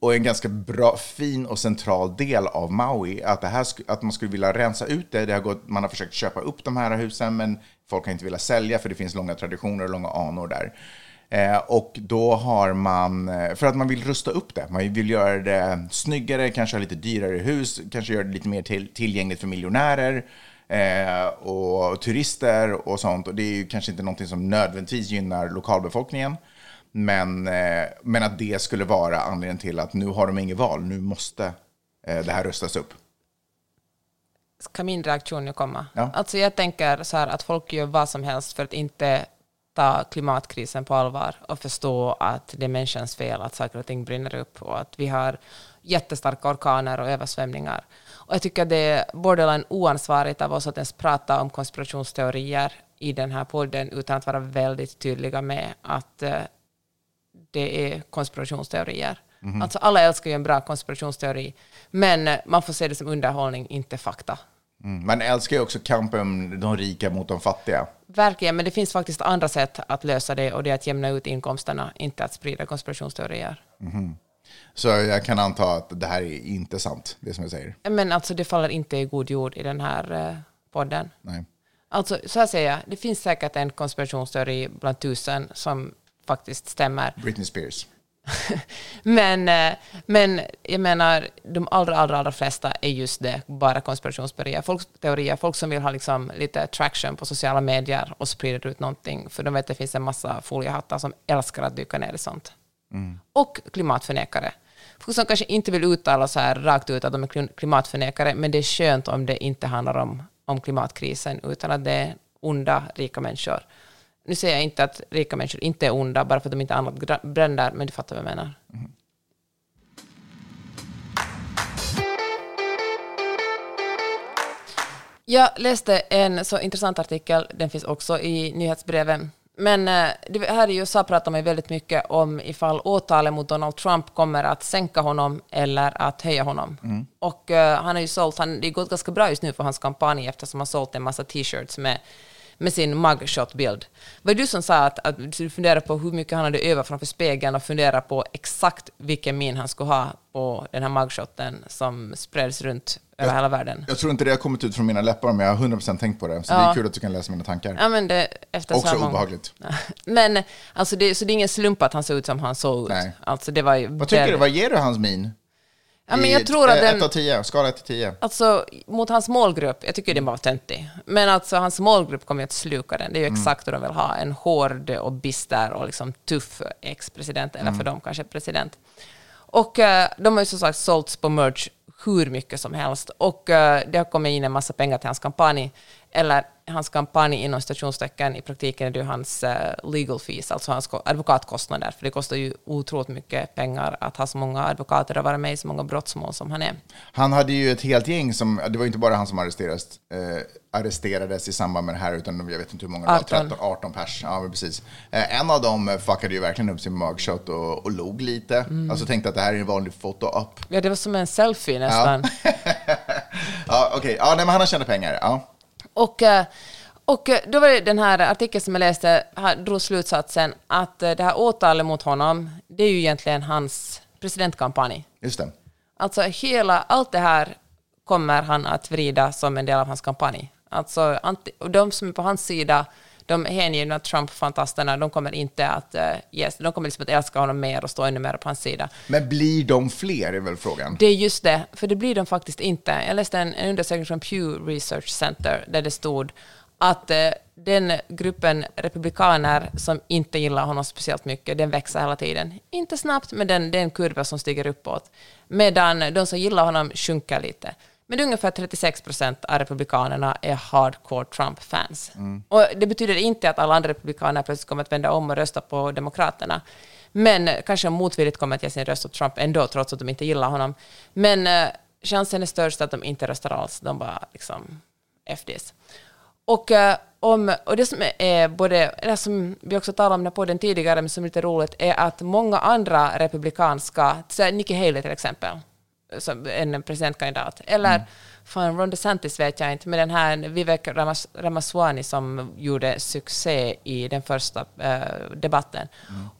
och en ganska bra, fin och central del av Maui, att, det här, att man skulle vilja rensa ut det. det har gått, man har försökt köpa upp de här husen, men folk har inte velat sälja för det finns långa traditioner och långa anor där. Eh, och då har man, eh, för att man vill rusta upp det, man vill göra det snyggare, kanske ha lite dyrare hus, kanske göra det lite mer till, tillgängligt för miljonärer eh, och turister och sånt. Och det är ju kanske inte någonting som nödvändigtvis gynnar lokalbefolkningen. Men, eh, men att det skulle vara anledningen till att nu har de inget val, nu måste eh, det här rustas upp. Ska min reaktion nu komma? Ja. Alltså jag tänker så här att folk gör vad som helst för att inte ta klimatkrisen på allvar och förstå att det är människans fel att saker och ting brinner upp och att vi har jättestarka orkaner och översvämningar. Och jag tycker det är borderline oansvarigt av oss att ens prata om konspirationsteorier i den här podden utan att vara väldigt tydliga med att eh, det är konspirationsteorier. Alltså alla älskar ju en bra konspirationsteori, men man får se det som underhållning, inte fakta. Mm. Man älskar ju också kampen de rika mot de fattiga. Verkligen, men det finns faktiskt andra sätt att lösa det och det är att jämna ut inkomsterna, inte att sprida konspirationsteorier. Så jag kan anta att det här är inte sant, det som jag säger. Men alltså det faller inte i god jord i den här eh, podden. Nej. Alltså, så här säger jag, det finns säkert en konspirationsteori bland tusen som faktiskt stämmer. Britney Spears. Men, eh, men jag menar, de allra, allra, allra flesta är just det, bara konspirationsteorier. Folk, teorier, folk som vill ha liksom lite traction på sociala medier och sprider ut någonting, för de vet att det finns en massa foliehattar som älskar att dyka ner i sånt. Och klimatförnekare. Folk som kanske inte vill uttala så här rakt ut att de är klim- klimatförnekare, men det är skönt om det inte handlar om, om klimatkrisen, utan att det är onda, rika människor. Nu säger jag inte att rika människor inte är onda bara för att de inte har annat bränder, men du fattar vad jag menar. Jag läste en så intressant artikel, den finns också i nyhetsbreven. Men eh, det här i USA pratar man ju väldigt mycket om ifall åtalet mot Donald Trump kommer att sänka honom eller att höja honom. Och eh, han har ju sålt, han, det har gått ganska bra just nu för hans kampanj eftersom han sålt en massa t-shirts med, med sin mugshot-bild. Var det du som sa att, att du funderade på hur mycket han hade övat framför spegeln och funderade på exakt vilken min han skulle ha på den här mugshoten som spreds runt över hela världen? Jag tror inte det har kommit ut från mina läppar, men jag har 100% tänkt på det. Så det är Ja. kul att du kan läsa mina tankar. Ja, men det, efter Också många- obehagligt. Men alltså det, så det är ingen slump att han såg ut som han såg ut. Nej. Alltså det var Vad tycker du? Vad ger du hans min? Ja, men jag tror att den- ett av tio, skala 1 till 10. Alltså mot hans målgrupp, jag tycker den var töntig. Men alltså hans målgrupp kommer ju att sluka den. Det är ju Mm. exakt vad de vill ha. En hård och bister och liksom tuff ex-president, eller Mm. för dem kanske president. Och eh, de har ju som sagt sålts på merch hur mycket som helst. Och eh, det har kommit in en massa pengar till hans kampanj. Eller hans kampanj inom stationstecken, i praktiken är det ju hans eh, legal fees, alltså hans ko- advokatkostnader. För det kostar ju otroligt mycket pengar att ha så många advokater och vara med i så många brottsmål som han är. Han hade ju ett helt gäng som, det var ju inte bara han som arresterades, eh, arresterades i samband med det här, utan jag vet inte hur många det var, 18. 13, 18 pers. Ja, men precis. Eh, en av dem eh, fuckade ju verkligen upp sin mugshot och, och log lite. Mm. Alltså tänkte att det här är en vanlig foto-up. Ja, det var som en selfie nästan. Ja, okej. Ja, nej, men han har tjänat pengar. Ja. Och, eh, och eh, då var det den här artikeln som jag läste, här drog slutsatsen att eh, det här åtalet mot honom, det är ju egentligen hans presidentkampanj. Just det. Alltså hela, allt det här kommer han att vrida som en del av hans kampanj. Alltså och de som är på hans sida, de hängivna Trump-fantasterna, de kommer inte att, uh, yes, de kommer liksom att älska honom mer och stå ännu mer på hans sida. Men blir de fler är väl frågan? Det är just det, för det blir de faktiskt inte. Jag läste en, en undersökning från Pew Research Center där det stod att eh, den gruppen republikaner som inte gillar honom speciellt mycket, den växer hela tiden. Inte snabbt, men den, det är en kurva som stiger uppåt. Medan de som gillar honom sjunker lite. Men ungefär 36 procent av republikanerna är hardcore Trump-fans. Och det betyder inte att alla andra republikaner plötsligt kommer att vända om och rösta på Demokraterna. Men eh, kanske motvilligt kommer att ge sin röst åt Trump ändå, trots att de inte gillar honom. Men eh, chansen är störst att de inte röstar alls. De bara liksom FDs. Och, eh, om, och det som är både, det som vi också talade om på den tidigare, men som är lite roligt, är att många andra republikanska, Nikki Haley till exempel, som en presidentkandidat, eller mm fan, Ron DeSantis vet jag inte, men den här Vivek Ramas, Ramaswamy som gjorde succé i den första eh, debatten.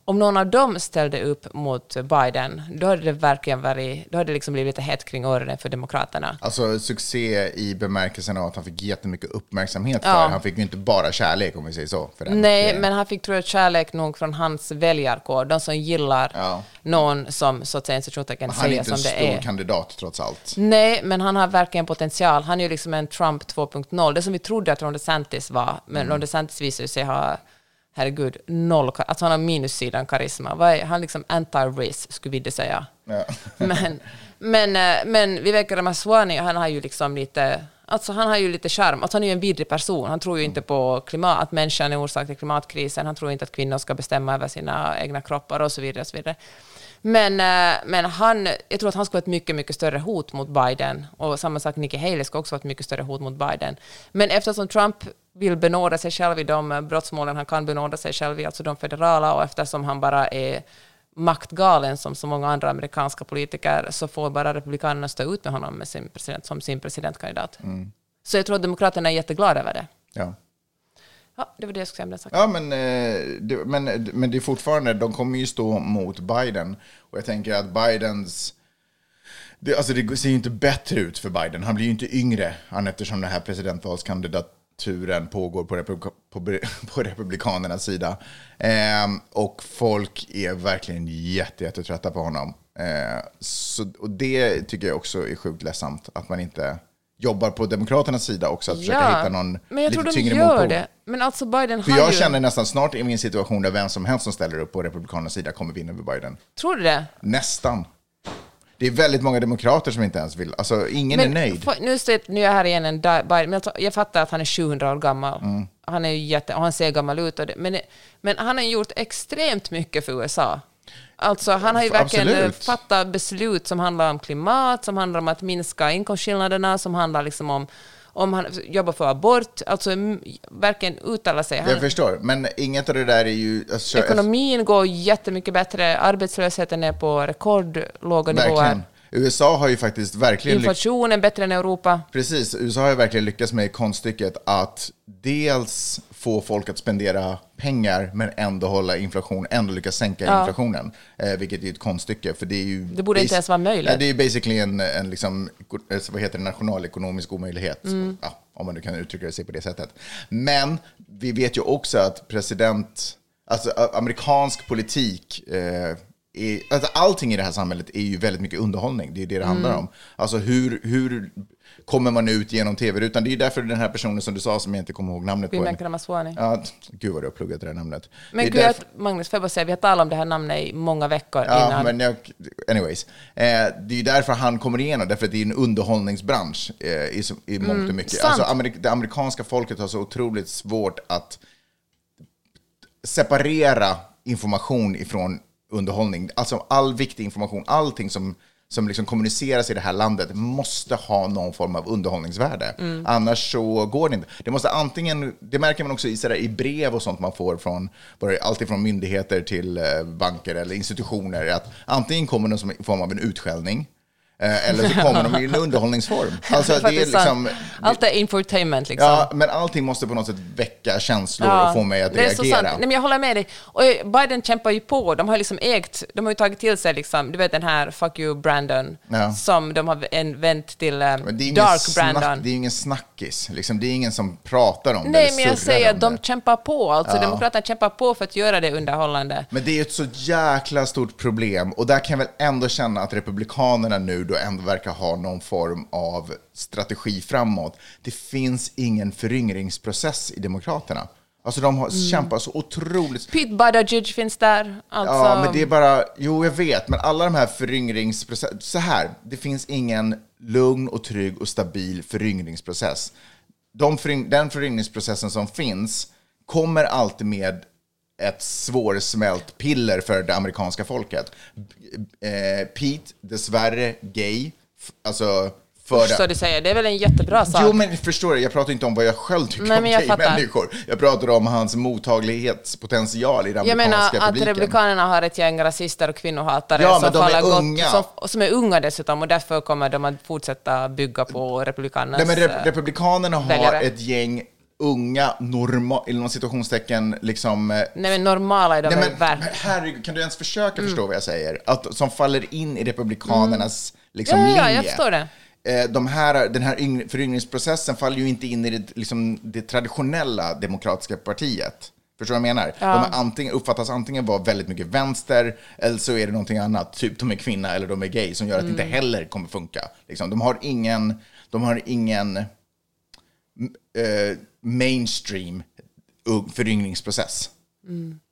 Om någon av dem ställde upp mot Biden, då hade det verkligen varit, då hade det liksom blivit lite hett kring öronen för Demokraterna. Alltså succé i bemärkelsen av att han fick jättemycket uppmärksamhet för. Ja. Han fick ju inte bara kärlek om vi säger så. För den. Nej, Det- men han fick tror jag kärlek nog från hans väljarkår, de som gillar Ja. någon som så att säga citationstecken han är säger inte som en det stor är. kandidat trots allt. Nej, men han har verkligen potential. Han är ju liksom en Trump 2.0. Det som vi trodde att Ron DeSantis var, men Mm. Ron DeSantis visar sig ha, herregud, noll, alltså han har minussidan karisma. Vad är, han är liksom anti-race, skulle vi säga. Ja. Men, men, eh, men Vivek Ramaswamy, han har ju liksom lite, alltså han har ju lite charm. Alltså han är ju en vidrig person. Han tror ju inte på klimat, att människan är orsak till klimatkrisen. Han tror inte att kvinnor ska bestämma över sina egna kroppar och så vidare. Och så vidare. Men, eh, men han, jag tror att han ska vara ett mycket, mycket större hot mot Biden. Och samma sak, Nikki Haley ska också vara ett mycket större hot mot Biden. Men eftersom Trump vill benåda sig själv i de eh, brottsmålen han kan benåda sig själv i, alltså de federala, och eftersom han bara är maktgalen som så många andra amerikanska politiker, så får bara republikanerna stå ut med honom med sin president, som sin presidentkandidat. Så jag tror att demokraterna är jätteglada över det. Ja. Ja, det var det jag skulle säga om den saken. Ja, men, eh, det, men, men det är fortfarande, de kommer ju stå mot Biden. Och jag tänker att Bidens... Det, alltså det ser ju inte bättre ut för Biden. Han blir ju inte yngre, han eftersom den här turen pågår på, republika, på, på republikanernas sida. Eh, och folk är verkligen jätte, jättetrötta på honom. Eh, så, och det tycker jag också är sjukt ledsamt, att man inte jobbar på Demokraternas sida också, att försöka hitta någon men jag lite tror de tyngre gör motpol. det. Men alltså Biden För har jag ju... känner nästan snart i min situation där vem som helst som ställer upp på Republikanernas sida kommer vinna över Biden. Tror du det? Nästan. Det är väldigt många demokrater som inte ens vill, alltså ingen är nöjd. för- Nu, står- nu är jag här igen en Biden, men alltså, jag fattar att han är 700 år gammal. Mm. Han är jätte, han ser gammal ut. Och det, men, men han har gjort extremt mycket för USA. Alltså, han har ju verkligen eh, Absolut. fattat beslut som handlar om klimat, som handlar om att minska inkomstskillnaderna, som handlar liksom om om han jobbar för abort, alltså verkligen uttala sig. Han, Jag förstår, men inget av det där är ju... Alltså, ekonomin går jättemycket bättre, arbetslösheten är på rekordlåga nivåer, Verkligen. USA har ju faktiskt verkligen inflationen bättre än Europa. Precis, USA har ju verkligen lyckats med konststycket att dels få folk att spendera pengar men ändå hålla inflation, ändå lyckas sänka Ja. inflationen. Eh, vilket är ett konststycke, för det är ju... Det borde inte ens vara möjligt. Nej, det är ju basically en, en liksom, eh, vad heter det, nationalekonomisk omöjlighet. Mm. Ja, om man nu kan uttrycka det sig på det sättet. Men vi vet ju också att president, alltså amerikansk politik, eh, är, alltså allting i det här samhället är ju väldigt mycket underhållning. Det är det det Mm. handlar om. Alltså hur, hur kommer man ut genom tv-rutan? Det är därför den här personen som du sa, som jag inte kommer ihåg namnet på. Vivek Ramaswamy. Ja, gud vad du har pluggat det där namnet. Men gud, jag, därför- Magnus, får jag bara säga, vi har talat om det här namnet i många veckor Ja, innan. men jag, anyways. Eh, det är ju därför han kommer igenom, därför att det är en underhållningsbransch eh, i, i mångt och mycket. Mm, sant. Alltså, amerik- det amerikanska folket har så otroligt svårt att separera information ifrån underhållning. Alltså all viktig information, allting som, som liksom kommuniceras i det här landet måste ha någon form av underhållningsvärde. Mm. Annars så går det inte. Det måste antingen, det märker man också i, sådär, i brev och sånt man får från allt ifrån myndigheter till eh, banker eller institutioner, att antingen kommer i form av en utskällning, eller så kommer de i en underhållningsform. Alltså, det är liksom, Allt är infotainment liksom. Ja, men allting måste på något sätt väcka känslor och få mig att reagera. Nej, men jag håller med dig. Och eh, Biden kämpar ju på. De har liksom ägt, de har ju tagit till sig liksom, du vet den här Fuck you Brandon, Ja. som de har vänt till ingen Dark snack, Brandon. Det är ingen snackis. Liksom, det är ingen som pratar om det. Nej, men jag säger att de kämpar på. Alltså, Ja. Demokraterna kämpar på för att göra det underhållande. Men det är ett så jäkla stort problem. Och där kan jag väl ändå känna att Republikanerna nu då ändå verkar ha någon form av strategi framåt. Det finns ingen föryngringsprocess i Demokraterna. Alltså de har, Mm. kämpar så otroligt... Pete Buttigieg finns där. Alltså, Ja, men det är bara... Jo, jag vet, men alla de här föryngringsprocesser... Så här, det finns ingen lugn och trygg och stabil föryngringsprocess. De föryng, den föryngringsprocessen som finns kommer alltid med ett svårsmält piller för det amerikanska folket. Eh, Pete, dessvärre gay, alltså för Så du säger, det är väl en jättebra sak. Jo, men förstår du, jag pratar inte om vad jag själv tycker Nej, om jag gay-människor. Jag pratar om hans mottaglighetspotential i den Jag menar amerikanska att publiken. republikanerna har ett gäng rasister och kvinnohatare Ja, som, de är faller gott- unga. som, som är unga dessutom och därför kommer de att fortsätta bygga på republikanernas... Nej, men eh, Republikanerna har väljare. ett gäng unga, norma, inom citationstecken, liksom... eh, Nej men normala är de Nej, väl men, verkligen. herregud, kan du ens försöka förstå vad jag säger? Att, som faller in i republikanernas liksom, Ja, ja, linje. ja, jag förstår det. Eh, De här, den här yng- föryngringsprocessen faller ju inte in i det, liksom, det traditionella demokratiska partiet. Förstår du vad jag menar? De är antingen, uppfattas antingen vara väldigt mycket vänster, eller så är det någonting annat, typ de är kvinna eller de är gay, som gör att det inte heller kommer funka. Liksom, de har ingen, de har ingen eh, mainstream föryngringsprocess.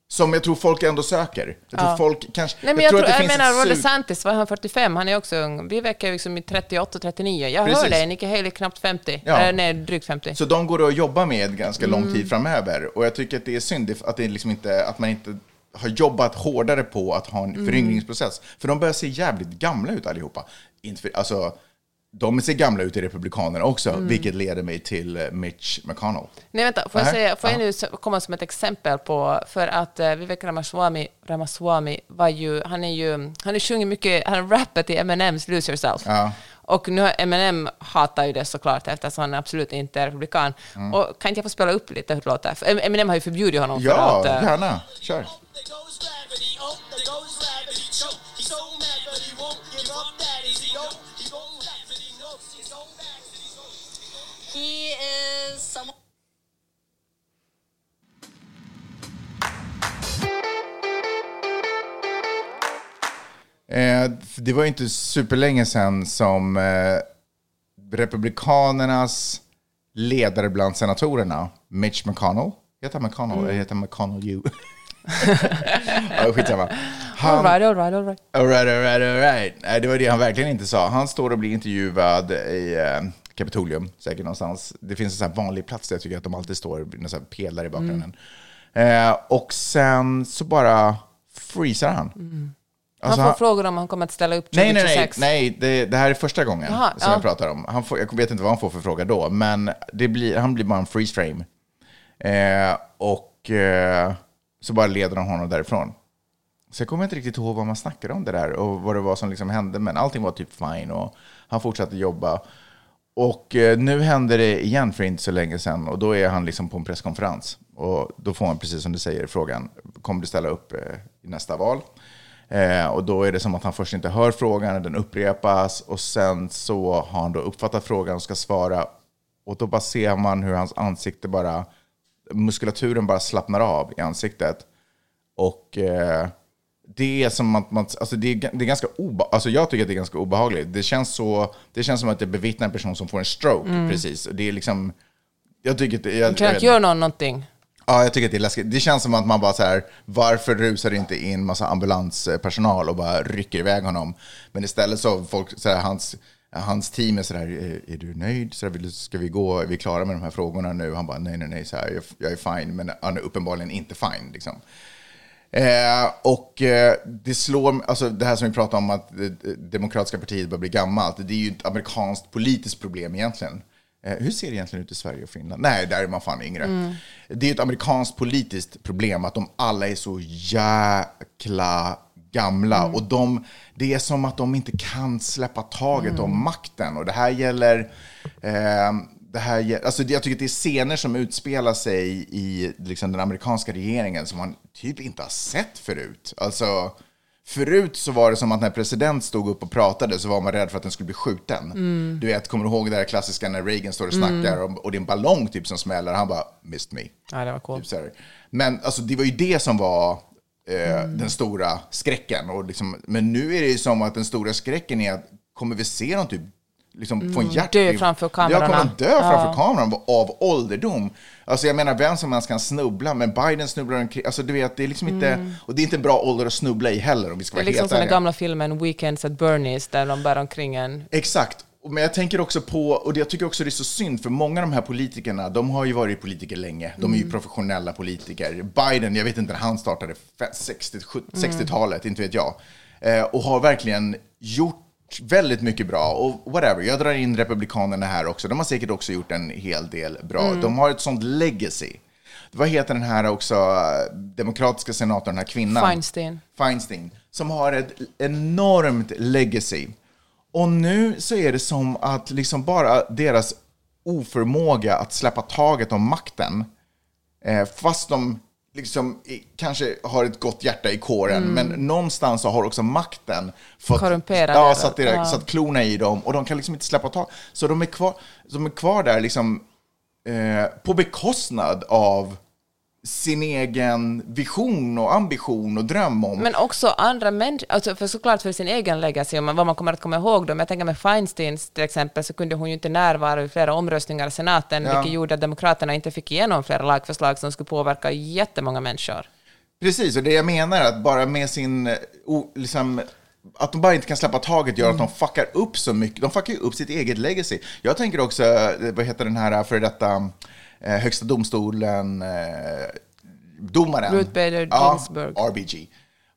Som jag tror folk ändå söker. Jag tror folk kanske... Nej, men jag, tror, att det jag finns menar Ron DeSantis, var han 45? Han är också ung. Vi verkar liksom i 38-39. Jag Precis. hör dig, Nikki Haley knappt 50. Ja. Eller nej, drygt 50. Så de går att jobba med ganska Mm. lång tid framöver. Och jag tycker att det är synd att, det liksom inte, att man inte har jobbat hårdare på att ha en Mm. föryngringsprocess. För de börjar se jävligt gamla ut allihopa. Inte för, alltså, de ser gamla ut i Republikanerna också, Mm. vilket leder mig till eh, Mitch McConnell. Nej, vänta, får jag, säga, får jag Ja. nu komma som ett exempel på, för att uh, Vivek Ramaswamy, Ramaswamy var ju, han är ju, han har sjungit mycket, han har rappat i Eminems Lose Yourself. Ja. Och nu har Eminem hatar ju det såklart eftersom han absolut inte är republikan. Mm. Och kan inte jag få spela upp lite hur det låter? Eminem har ju förbjudit honom Ja, för att... eh, gärna. Kör. Eh, det var ju inte superlänge sedan som eh, Republikanernas ledare bland senatorerna, Mitch McConnell, heter han McConnell eller heter han McConnell you? ja, skitsamma. Han, All right, all right, all right. All right, all right, all right. Nej, det var det han verkligen inte sa. Han står och blir intervjuad i eh, Kapitolium, säkert någonstans. Det finns en sån här vanlig plats där jag tycker att de alltid står, en sån här pelare i bakgrunden. Eh, och sen så bara freezar han. Alltså, han får frågor om han kommer att ställa upp Nej, nej, nej, 2026. nej det, det här är första gången Jaha, som ja. jag pratar om. Han får, jag vet inte vad han får för fråga då, men det blir, han blir bara en freeze frame. Eh, och eh, så bara leder han honom därifrån. Så jag kommer inte riktigt ihåg vad man snackade om det där och vad det var som liksom hände, men allting var typ fine och han fortsatte jobba. Och eh, nu hände det igen för inte så länge sedan och då är han liksom på en presskonferens. Och då får han, precis som du säger, frågan, kommer du ställa upp eh, i nästa val? Eh, och då är det som att han först inte hör frågan, den upprepas och sen så har han då uppfattat frågan och ska svara. Och då bara ser man hur hans ansikte bara, muskulaturen bara slappnar av i ansiktet. Och eh, det är som att man, alltså det är, det är ganska obe, alltså jag tycker att det är ganska obehagligt. Det känns, så, det känns som att det bevittnar en person som får en stroke, precis. Och det är liksom, jag tycker att det, jag, Kan jag, inte göra någon någonting? Ja, jag tycker att det är läskigt. Det känns som att man bara så här, varför rusar det inte in massa ambulanspersonal och bara rycker iväg honom? Men istället så har folk, så här, hans, hans team är så där, är, är du nöjd? Så här, ska vi gå, är vi klara med de här frågorna nu? Han bara, nej, nej, nej, så här, jag, jag är fine, men han är uppenbarligen inte fine. Liksom. Eh, och eh, det slår, alltså det här som vi pratar om att det demokratiska partiet börjar bli gammalt, det är ju ett amerikanskt politiskt problem egentligen. Eh, hur ser det egentligen ut i Sverige och Finland? Nej, där är man fan yngre. Det är ett amerikanskt politiskt problem att de alla är så jäkla gamla. Och de, det är som att de inte kan släppa taget om makten. Och det här gäller... Eh, det här, alltså jag tycker att det är scener som utspelar sig i liksom den amerikanska regeringen som man typ inte har sett förut. Alltså, förut så var det som att när president stod upp och pratade så var man rädd för att den skulle bli skjuten. Du vet, kommer du ihåg det här klassiska när Reagan står och snackar och, och det är en ballong typ som smäller han bara “missed me”. Ja, det var coolt. Typ. Men alltså, det var ju det som var eh, den stora skräcken. Och liksom, men nu är det ju som att den stora skräcken är att kommer vi se någon typ liksom, få en hjärt... dö framför kamerorna. Ja, kommer dö framför kameran av ålderdom? Alltså jag menar, vem som helst kan snubbla, men Biden snubblar omkring. Alltså du vet, det är liksom inte... Och det är inte en bra ålder att snubbla i heller, om vi ska Det är vara liksom helt som den ärliga. gamla filmen Weekends at Bernie's där de bär omkring en... Exakt. Men jag tänker också på, och jag tycker också det är så synd, för många av de här politikerna, de har ju varit politiker länge. De är ju professionella politiker. Biden, jag vet inte när han startade, fe- 60, 70, 60-talet, inte vet jag. Eh, och har verkligen gjort väldigt mycket bra. Och whatever, jag drar in republikanerna här också. De har säkert också gjort en hel del bra. De har ett sånt legacy. Vad heter den här också, demokratiska senatorn, den här kvinnan? Feinstein. Feinstein, som har ett enormt legacy. Och nu så är det som att liksom bara deras oförmåga att släppa taget om makten, eh, fast de liksom kanske har ett gott hjärta i kåren, men någonstans så har också makten fått Korrumperade ja, satt, det, Ja. satt klorna i dem och de kan liksom inte släppa tag. Så de är kvar, de är kvar där liksom eh, på bekostnad av sin egen vision och ambition och dröm om. Men också andra människor, alltså för såklart för sin egen legacy, och vad man kommer att komma ihåg då. Men jag tänker med Feinstein till exempel, så kunde hon ju inte närvara i flera omröstningar i senaten, Ja. vilket gjorde att Demokraterna inte fick igenom flera lagförslag som skulle påverka jättemånga människor. Precis, och det jag menar är att bara med sin... eh, liksom, att de bara inte kan släppa taget gör att de fuckar upp så mycket. De fuckar ju upp sitt eget legacy. Jag tänker också, eh, vad heter den här före detta eh, högsta domstolen, eh, domaren? Ruth Bader ja, Ginsburg. RBG.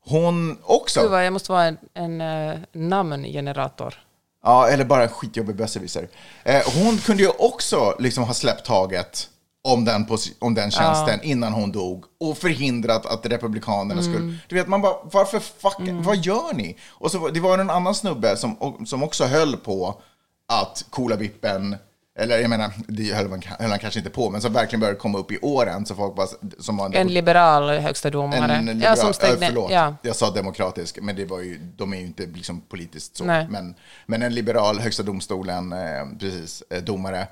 Hon också, Gud vad jag måste vara en, en uh, namngenerator. ja, eller bara en skitjobbig besserwisser. Eh, hon kunde ju också liksom ha släppt taget om den, om den tjänsten innan hon dog och förhindrat att republikanerna skulle... Du vet, man bara, varför fuck, vad gör ni? Och så, det var en annan snubbe som, som också höll på att coola vippen, eller jag menar, det höll, man, höll han kanske inte på, men som verkligen började komma upp i åren, så folk bara, som var En liberal högsta domare. en ja, liberal, som steg äh, förlåt, ja. jag sa demokratisk, men det var ju, de är ju inte liksom politiskt så. Nej. Men, men en liberal högsta domstolen, eh, precis, eh, domare,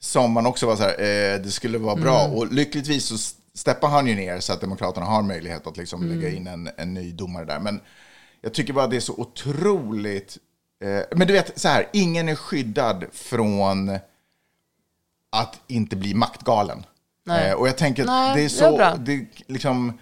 som man också var så här, eh, det skulle vara bra. Mm. Och lyckligtvis så steppar han ju ner så att Demokraterna har möjlighet att liksom Mm. lägga in en, en ny domare där. Men jag tycker bara det är så otroligt... Eh, men du vet, så här, ingen är skyddad från att inte bli maktgalen. Eh, och jag tänker att Nej, det är det är så... Det är liksom,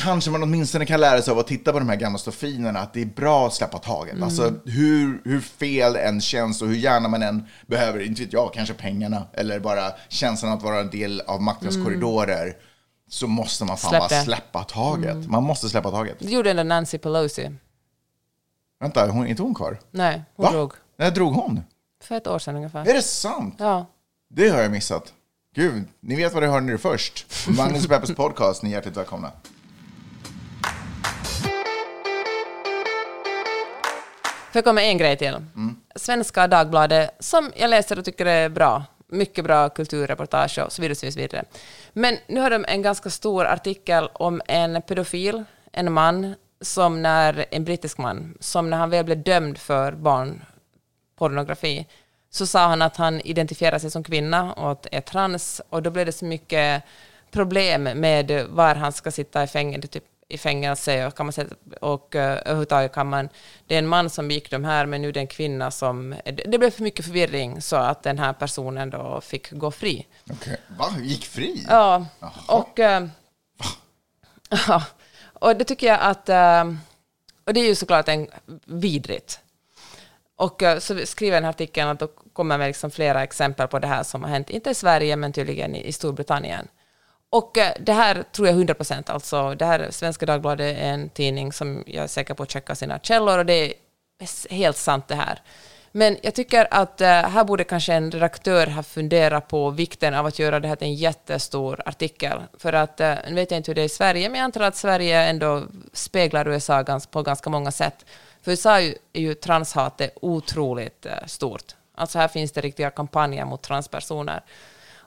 kanske man åtminstone kan lära sig av att titta på de här gamla stofinerna, att det är bra att släppa taget. Mm. Alltså hur, hur fel en känns och hur gärna man än behöver, inte vet jag, kanske pengarna eller bara känslan att vara en del av maktens korridorer, så måste man fan Mm. Släpp bara det. Mm. släppa taget. Man måste släppa taget. Det gjorde ändå Nancy Pelosi. Vänta, hon, är inte hon kvar? Nej, hon Va? drog. När drog hon? För ett år sedan ungefär. Är det sant? Ja. Det har jag missat. Gud, ni vet vad det hör nu först. Magnus och Peppers podcast, ni är hjärtligt välkomna. För jag kommer en grej till. Svenska Dagbladet, som jag läser och tycker är bra. Mycket bra kulturreportage och så vidare. Så vidare. Men nu har de en ganska stor artikel om en pedofil, en man, som när, en brittisk man, som när han väl blev dömd för barnpornografi, så sa han att han identifierar sig som kvinna och att är trans, och då blev det så mycket problem med var han ska sitta i fängelse, typ i fängelse och, kan man säga, och uh, överhuvudtaget kan man... Det är en man som begick de här, men nu är det en kvinna som... Det, det blev för mycket förvirring så att den här personen då fick gå fri. Okej. Va? Gick fri? Ja, och... eh, ja, och det tycker jag att... eh, och det är ju såklart en vidrigt. Och eh, så skriver jag den här artikeln att då kommer med liksom flera exempel på det här som har hänt, inte i Sverige, men tydligen i, Storbritannien. Och eh, det här tror jag 100 procent, alltså det här Svenska Dagbladet är en tidning som jag är säker på att checka sina källor och det är helt sant det här. Men jag tycker att eh, här borde kanske en redaktör ha funderat på vikten av att göra det här till en jättestor artikel. För att, nu vet jag inte hur det är i Sverige, men jag antar att Sverige ändå speglar USA på ganska många sätt. För USA är ju, är ju transhatet otroligt eh, stort. Alltså här finns det riktiga kampanjer mot transpersoner.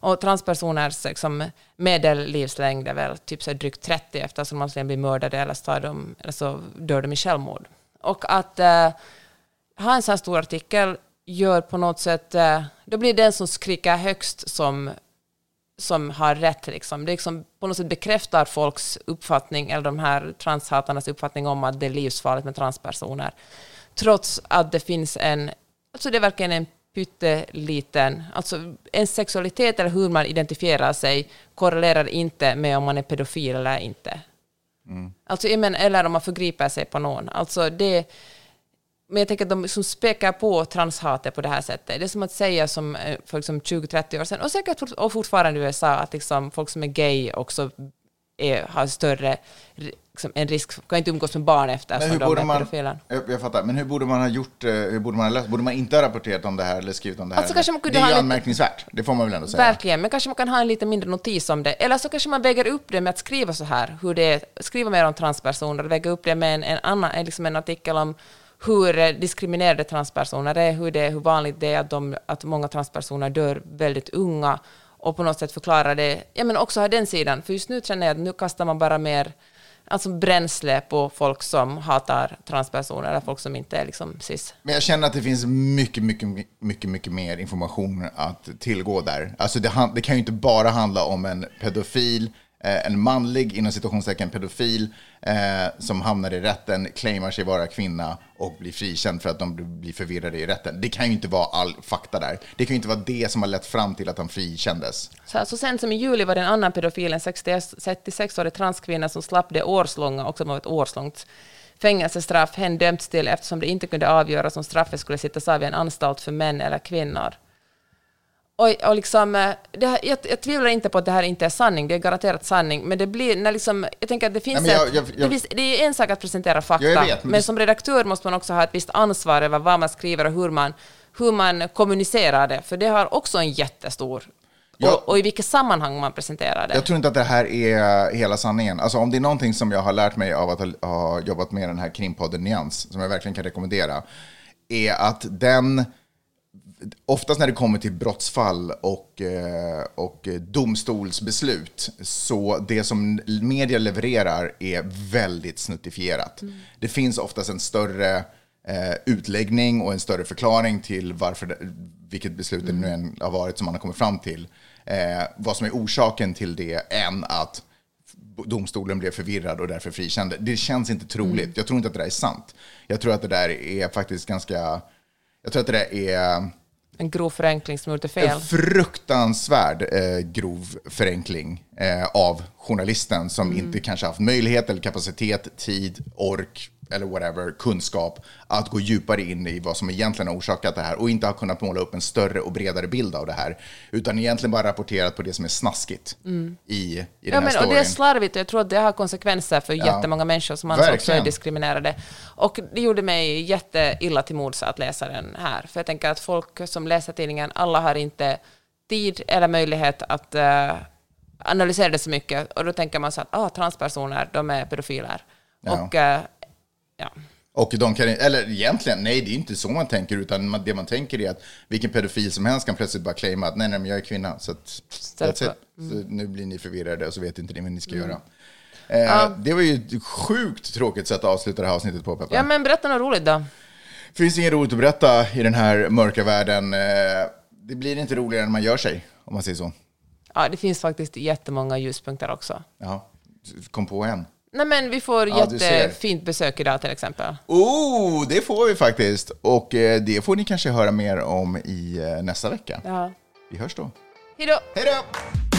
Och transpersoners liksom, medellivslängd är väl typ så drygt 30 eftersom de antingen blir mördade eller så, de, eller så dör de i självmord. Och att eh, ha en så här stor artikel gör på något sätt... Eh, då blir det den som skriker högst som, som har rätt. Liksom. Det liksom på något sätt bekräftar folks uppfattning, eller de här transhatarnas uppfattning om att det är livsfarligt med transpersoner. Trots att det finns en... Alltså det är verkligen en pytteliten... Alltså en sexualitet eller hur man identifierar sig korrelerar inte med om man är pedofil eller inte. Alltså, jag menar, eller om man förgriper sig på någon. Alltså det... Men jag tänker att de som spekar på transhatet på det här sättet, det är som att säga som för liksom 20-30 år sedan, och säkert fort- och fortfarande i USA, att liksom folk som är gay också är, har större liksom, en risk, kan inte umgås med barn Men eftersom hur de borde är man, pedofiler. jag, jag fattar, men hur borde man ha gjort, eh, hur borde man ha löst, borde man inte ha rapporterat om det här eller skrivit om det här? Alltså, kanske man kunde det är ju lite- anmärkningsvärt, det får man väl ändå säga. Verkligen, men kanske man kan ha en lite mindre notis om det. Eller så kanske man väger upp det med att skriva så här, hur det är, skriva mer om transpersoner, väga upp det med en, en, annan, liksom en artikel om hur eh, diskriminerade transpersoner är, hur, det, hur vanligt det är att, de, att många transpersoner dör väldigt unga och på något sätt förklara det, ja men också ha den sidan, för just nu känner jag att nu kastar man bara mer alltså bränsle på folk som hatar transpersoner, eller folk som inte är liksom cis. Men jag känner att det finns mycket, mycket, mycket, mycket mer information att tillgå där. Alltså det, det kan ju inte bara handla om en pedofil, Eh, en manlig, inom situationstecken pedofil, eh, som hamnar i rätten, claimar sig vara kvinna och blir frikänd för att de blir- förvirrade i rätten. Det kan ju inte vara all fakta där. Det kan ju inte vara det som har lett fram till att han frikändes. Så, alltså, här, så sent som i juli var det en annan pedofil, en 66-årig transkvinna som slapp det årslånga, också med ett årslångt fängelsestraff, hen dömts till eftersom det inte kunde avgöras om straffet skulle sittas av i en anstalt för män eller kvinnor. Och, och liksom, eh, det här, jag, jag tvivlar inte på att det här inte är sanning, det är garanterat sanning, men det blir när liksom, jag tänker att det finns, Nej, jag- ett, jag- jag- det, finns det är en sak att presentera fakta, vet, men men som redaktör måste man också ha ett visst ansvar över vad man skriver och hur man, hur man kommunicerar det, för det har också en jättestor och, och i vilket sammanhang man presenterar det. Jag tror inte att det här är hela sanningen. Alltså om det är någonting som jag har lärt mig av att ha, ha jobbat med den här krimpodden Nyans, som jag verkligen kan rekommendera, är att den, oftast när det kommer till brottsfall och, eh, och domstolsbeslut, så det som media levererar är väldigt snuttifierat. Det finns oftast en större eh, utläggning och en större förklaring till varför vilket beslut det nu än har varit som man har kommit fram till. Eh, vad som är orsaken till det än att domstolen blev förvirrad och därför frikände. Det känns inte troligt. Jag tror inte att det där är sant. Jag tror att det där är faktiskt ganska... Jag tror att det där är En grov förenkling som gjort det en fel. fruktansvärd eh, grov förenkling eh, av journalisten som Mm. inte kanske haft möjlighet eller kapacitet, tid, ork eller whatever, kunskap att gå djupare in i vad som egentligen har orsakat det här och inte har kunnat måla upp en större och bredare bild av det här. Utan egentligen bara rapporterat på det som är snaskigt i, i den Mm. Ja, här men, och storyn. det är slarvigt och jag tror att det har konsekvenser för jättemånga människor som också är Verkligen. diskriminerade. Och det gjorde mig jätteilla till mods att läsa den här. För jag tänker att folk som läser tidningen, alla har inte tid eller möjlighet att eh, analysera det så mycket. Och då tänker man så att ah, transpersoner, de är pedofiler. Ja. Och eh, ja. Och de kan, eller egentligen, nej det är inte så man tänker, utan det man tänker är att vilken pedofil som helst kan plötsligt bara claima att nej, nej, men jag är kvinna, så att, that's it. Så nu blir ni förvirrade och så vet inte ni vad ni ska göra. Eh, Det var ju ett sjukt tråkigt sätt att avsluta det här avsnittet på, Peppa. ja, men berätta något roligt då. Finns inget roligt att berätta i den här mörka världen. Eh, det blir inte roligare än man gör sig, om man säger så. Ja, det finns faktiskt jättemånga ljuspunkter också. Ja, kom på en. Nej, men vi får Ja, jättefint besök idag till exempel. Oh, det får vi faktiskt. Och eh, det får ni kanske höra mer om i eh, nästa vecka. Ja. Vi hörs då. Hej då! Hej då!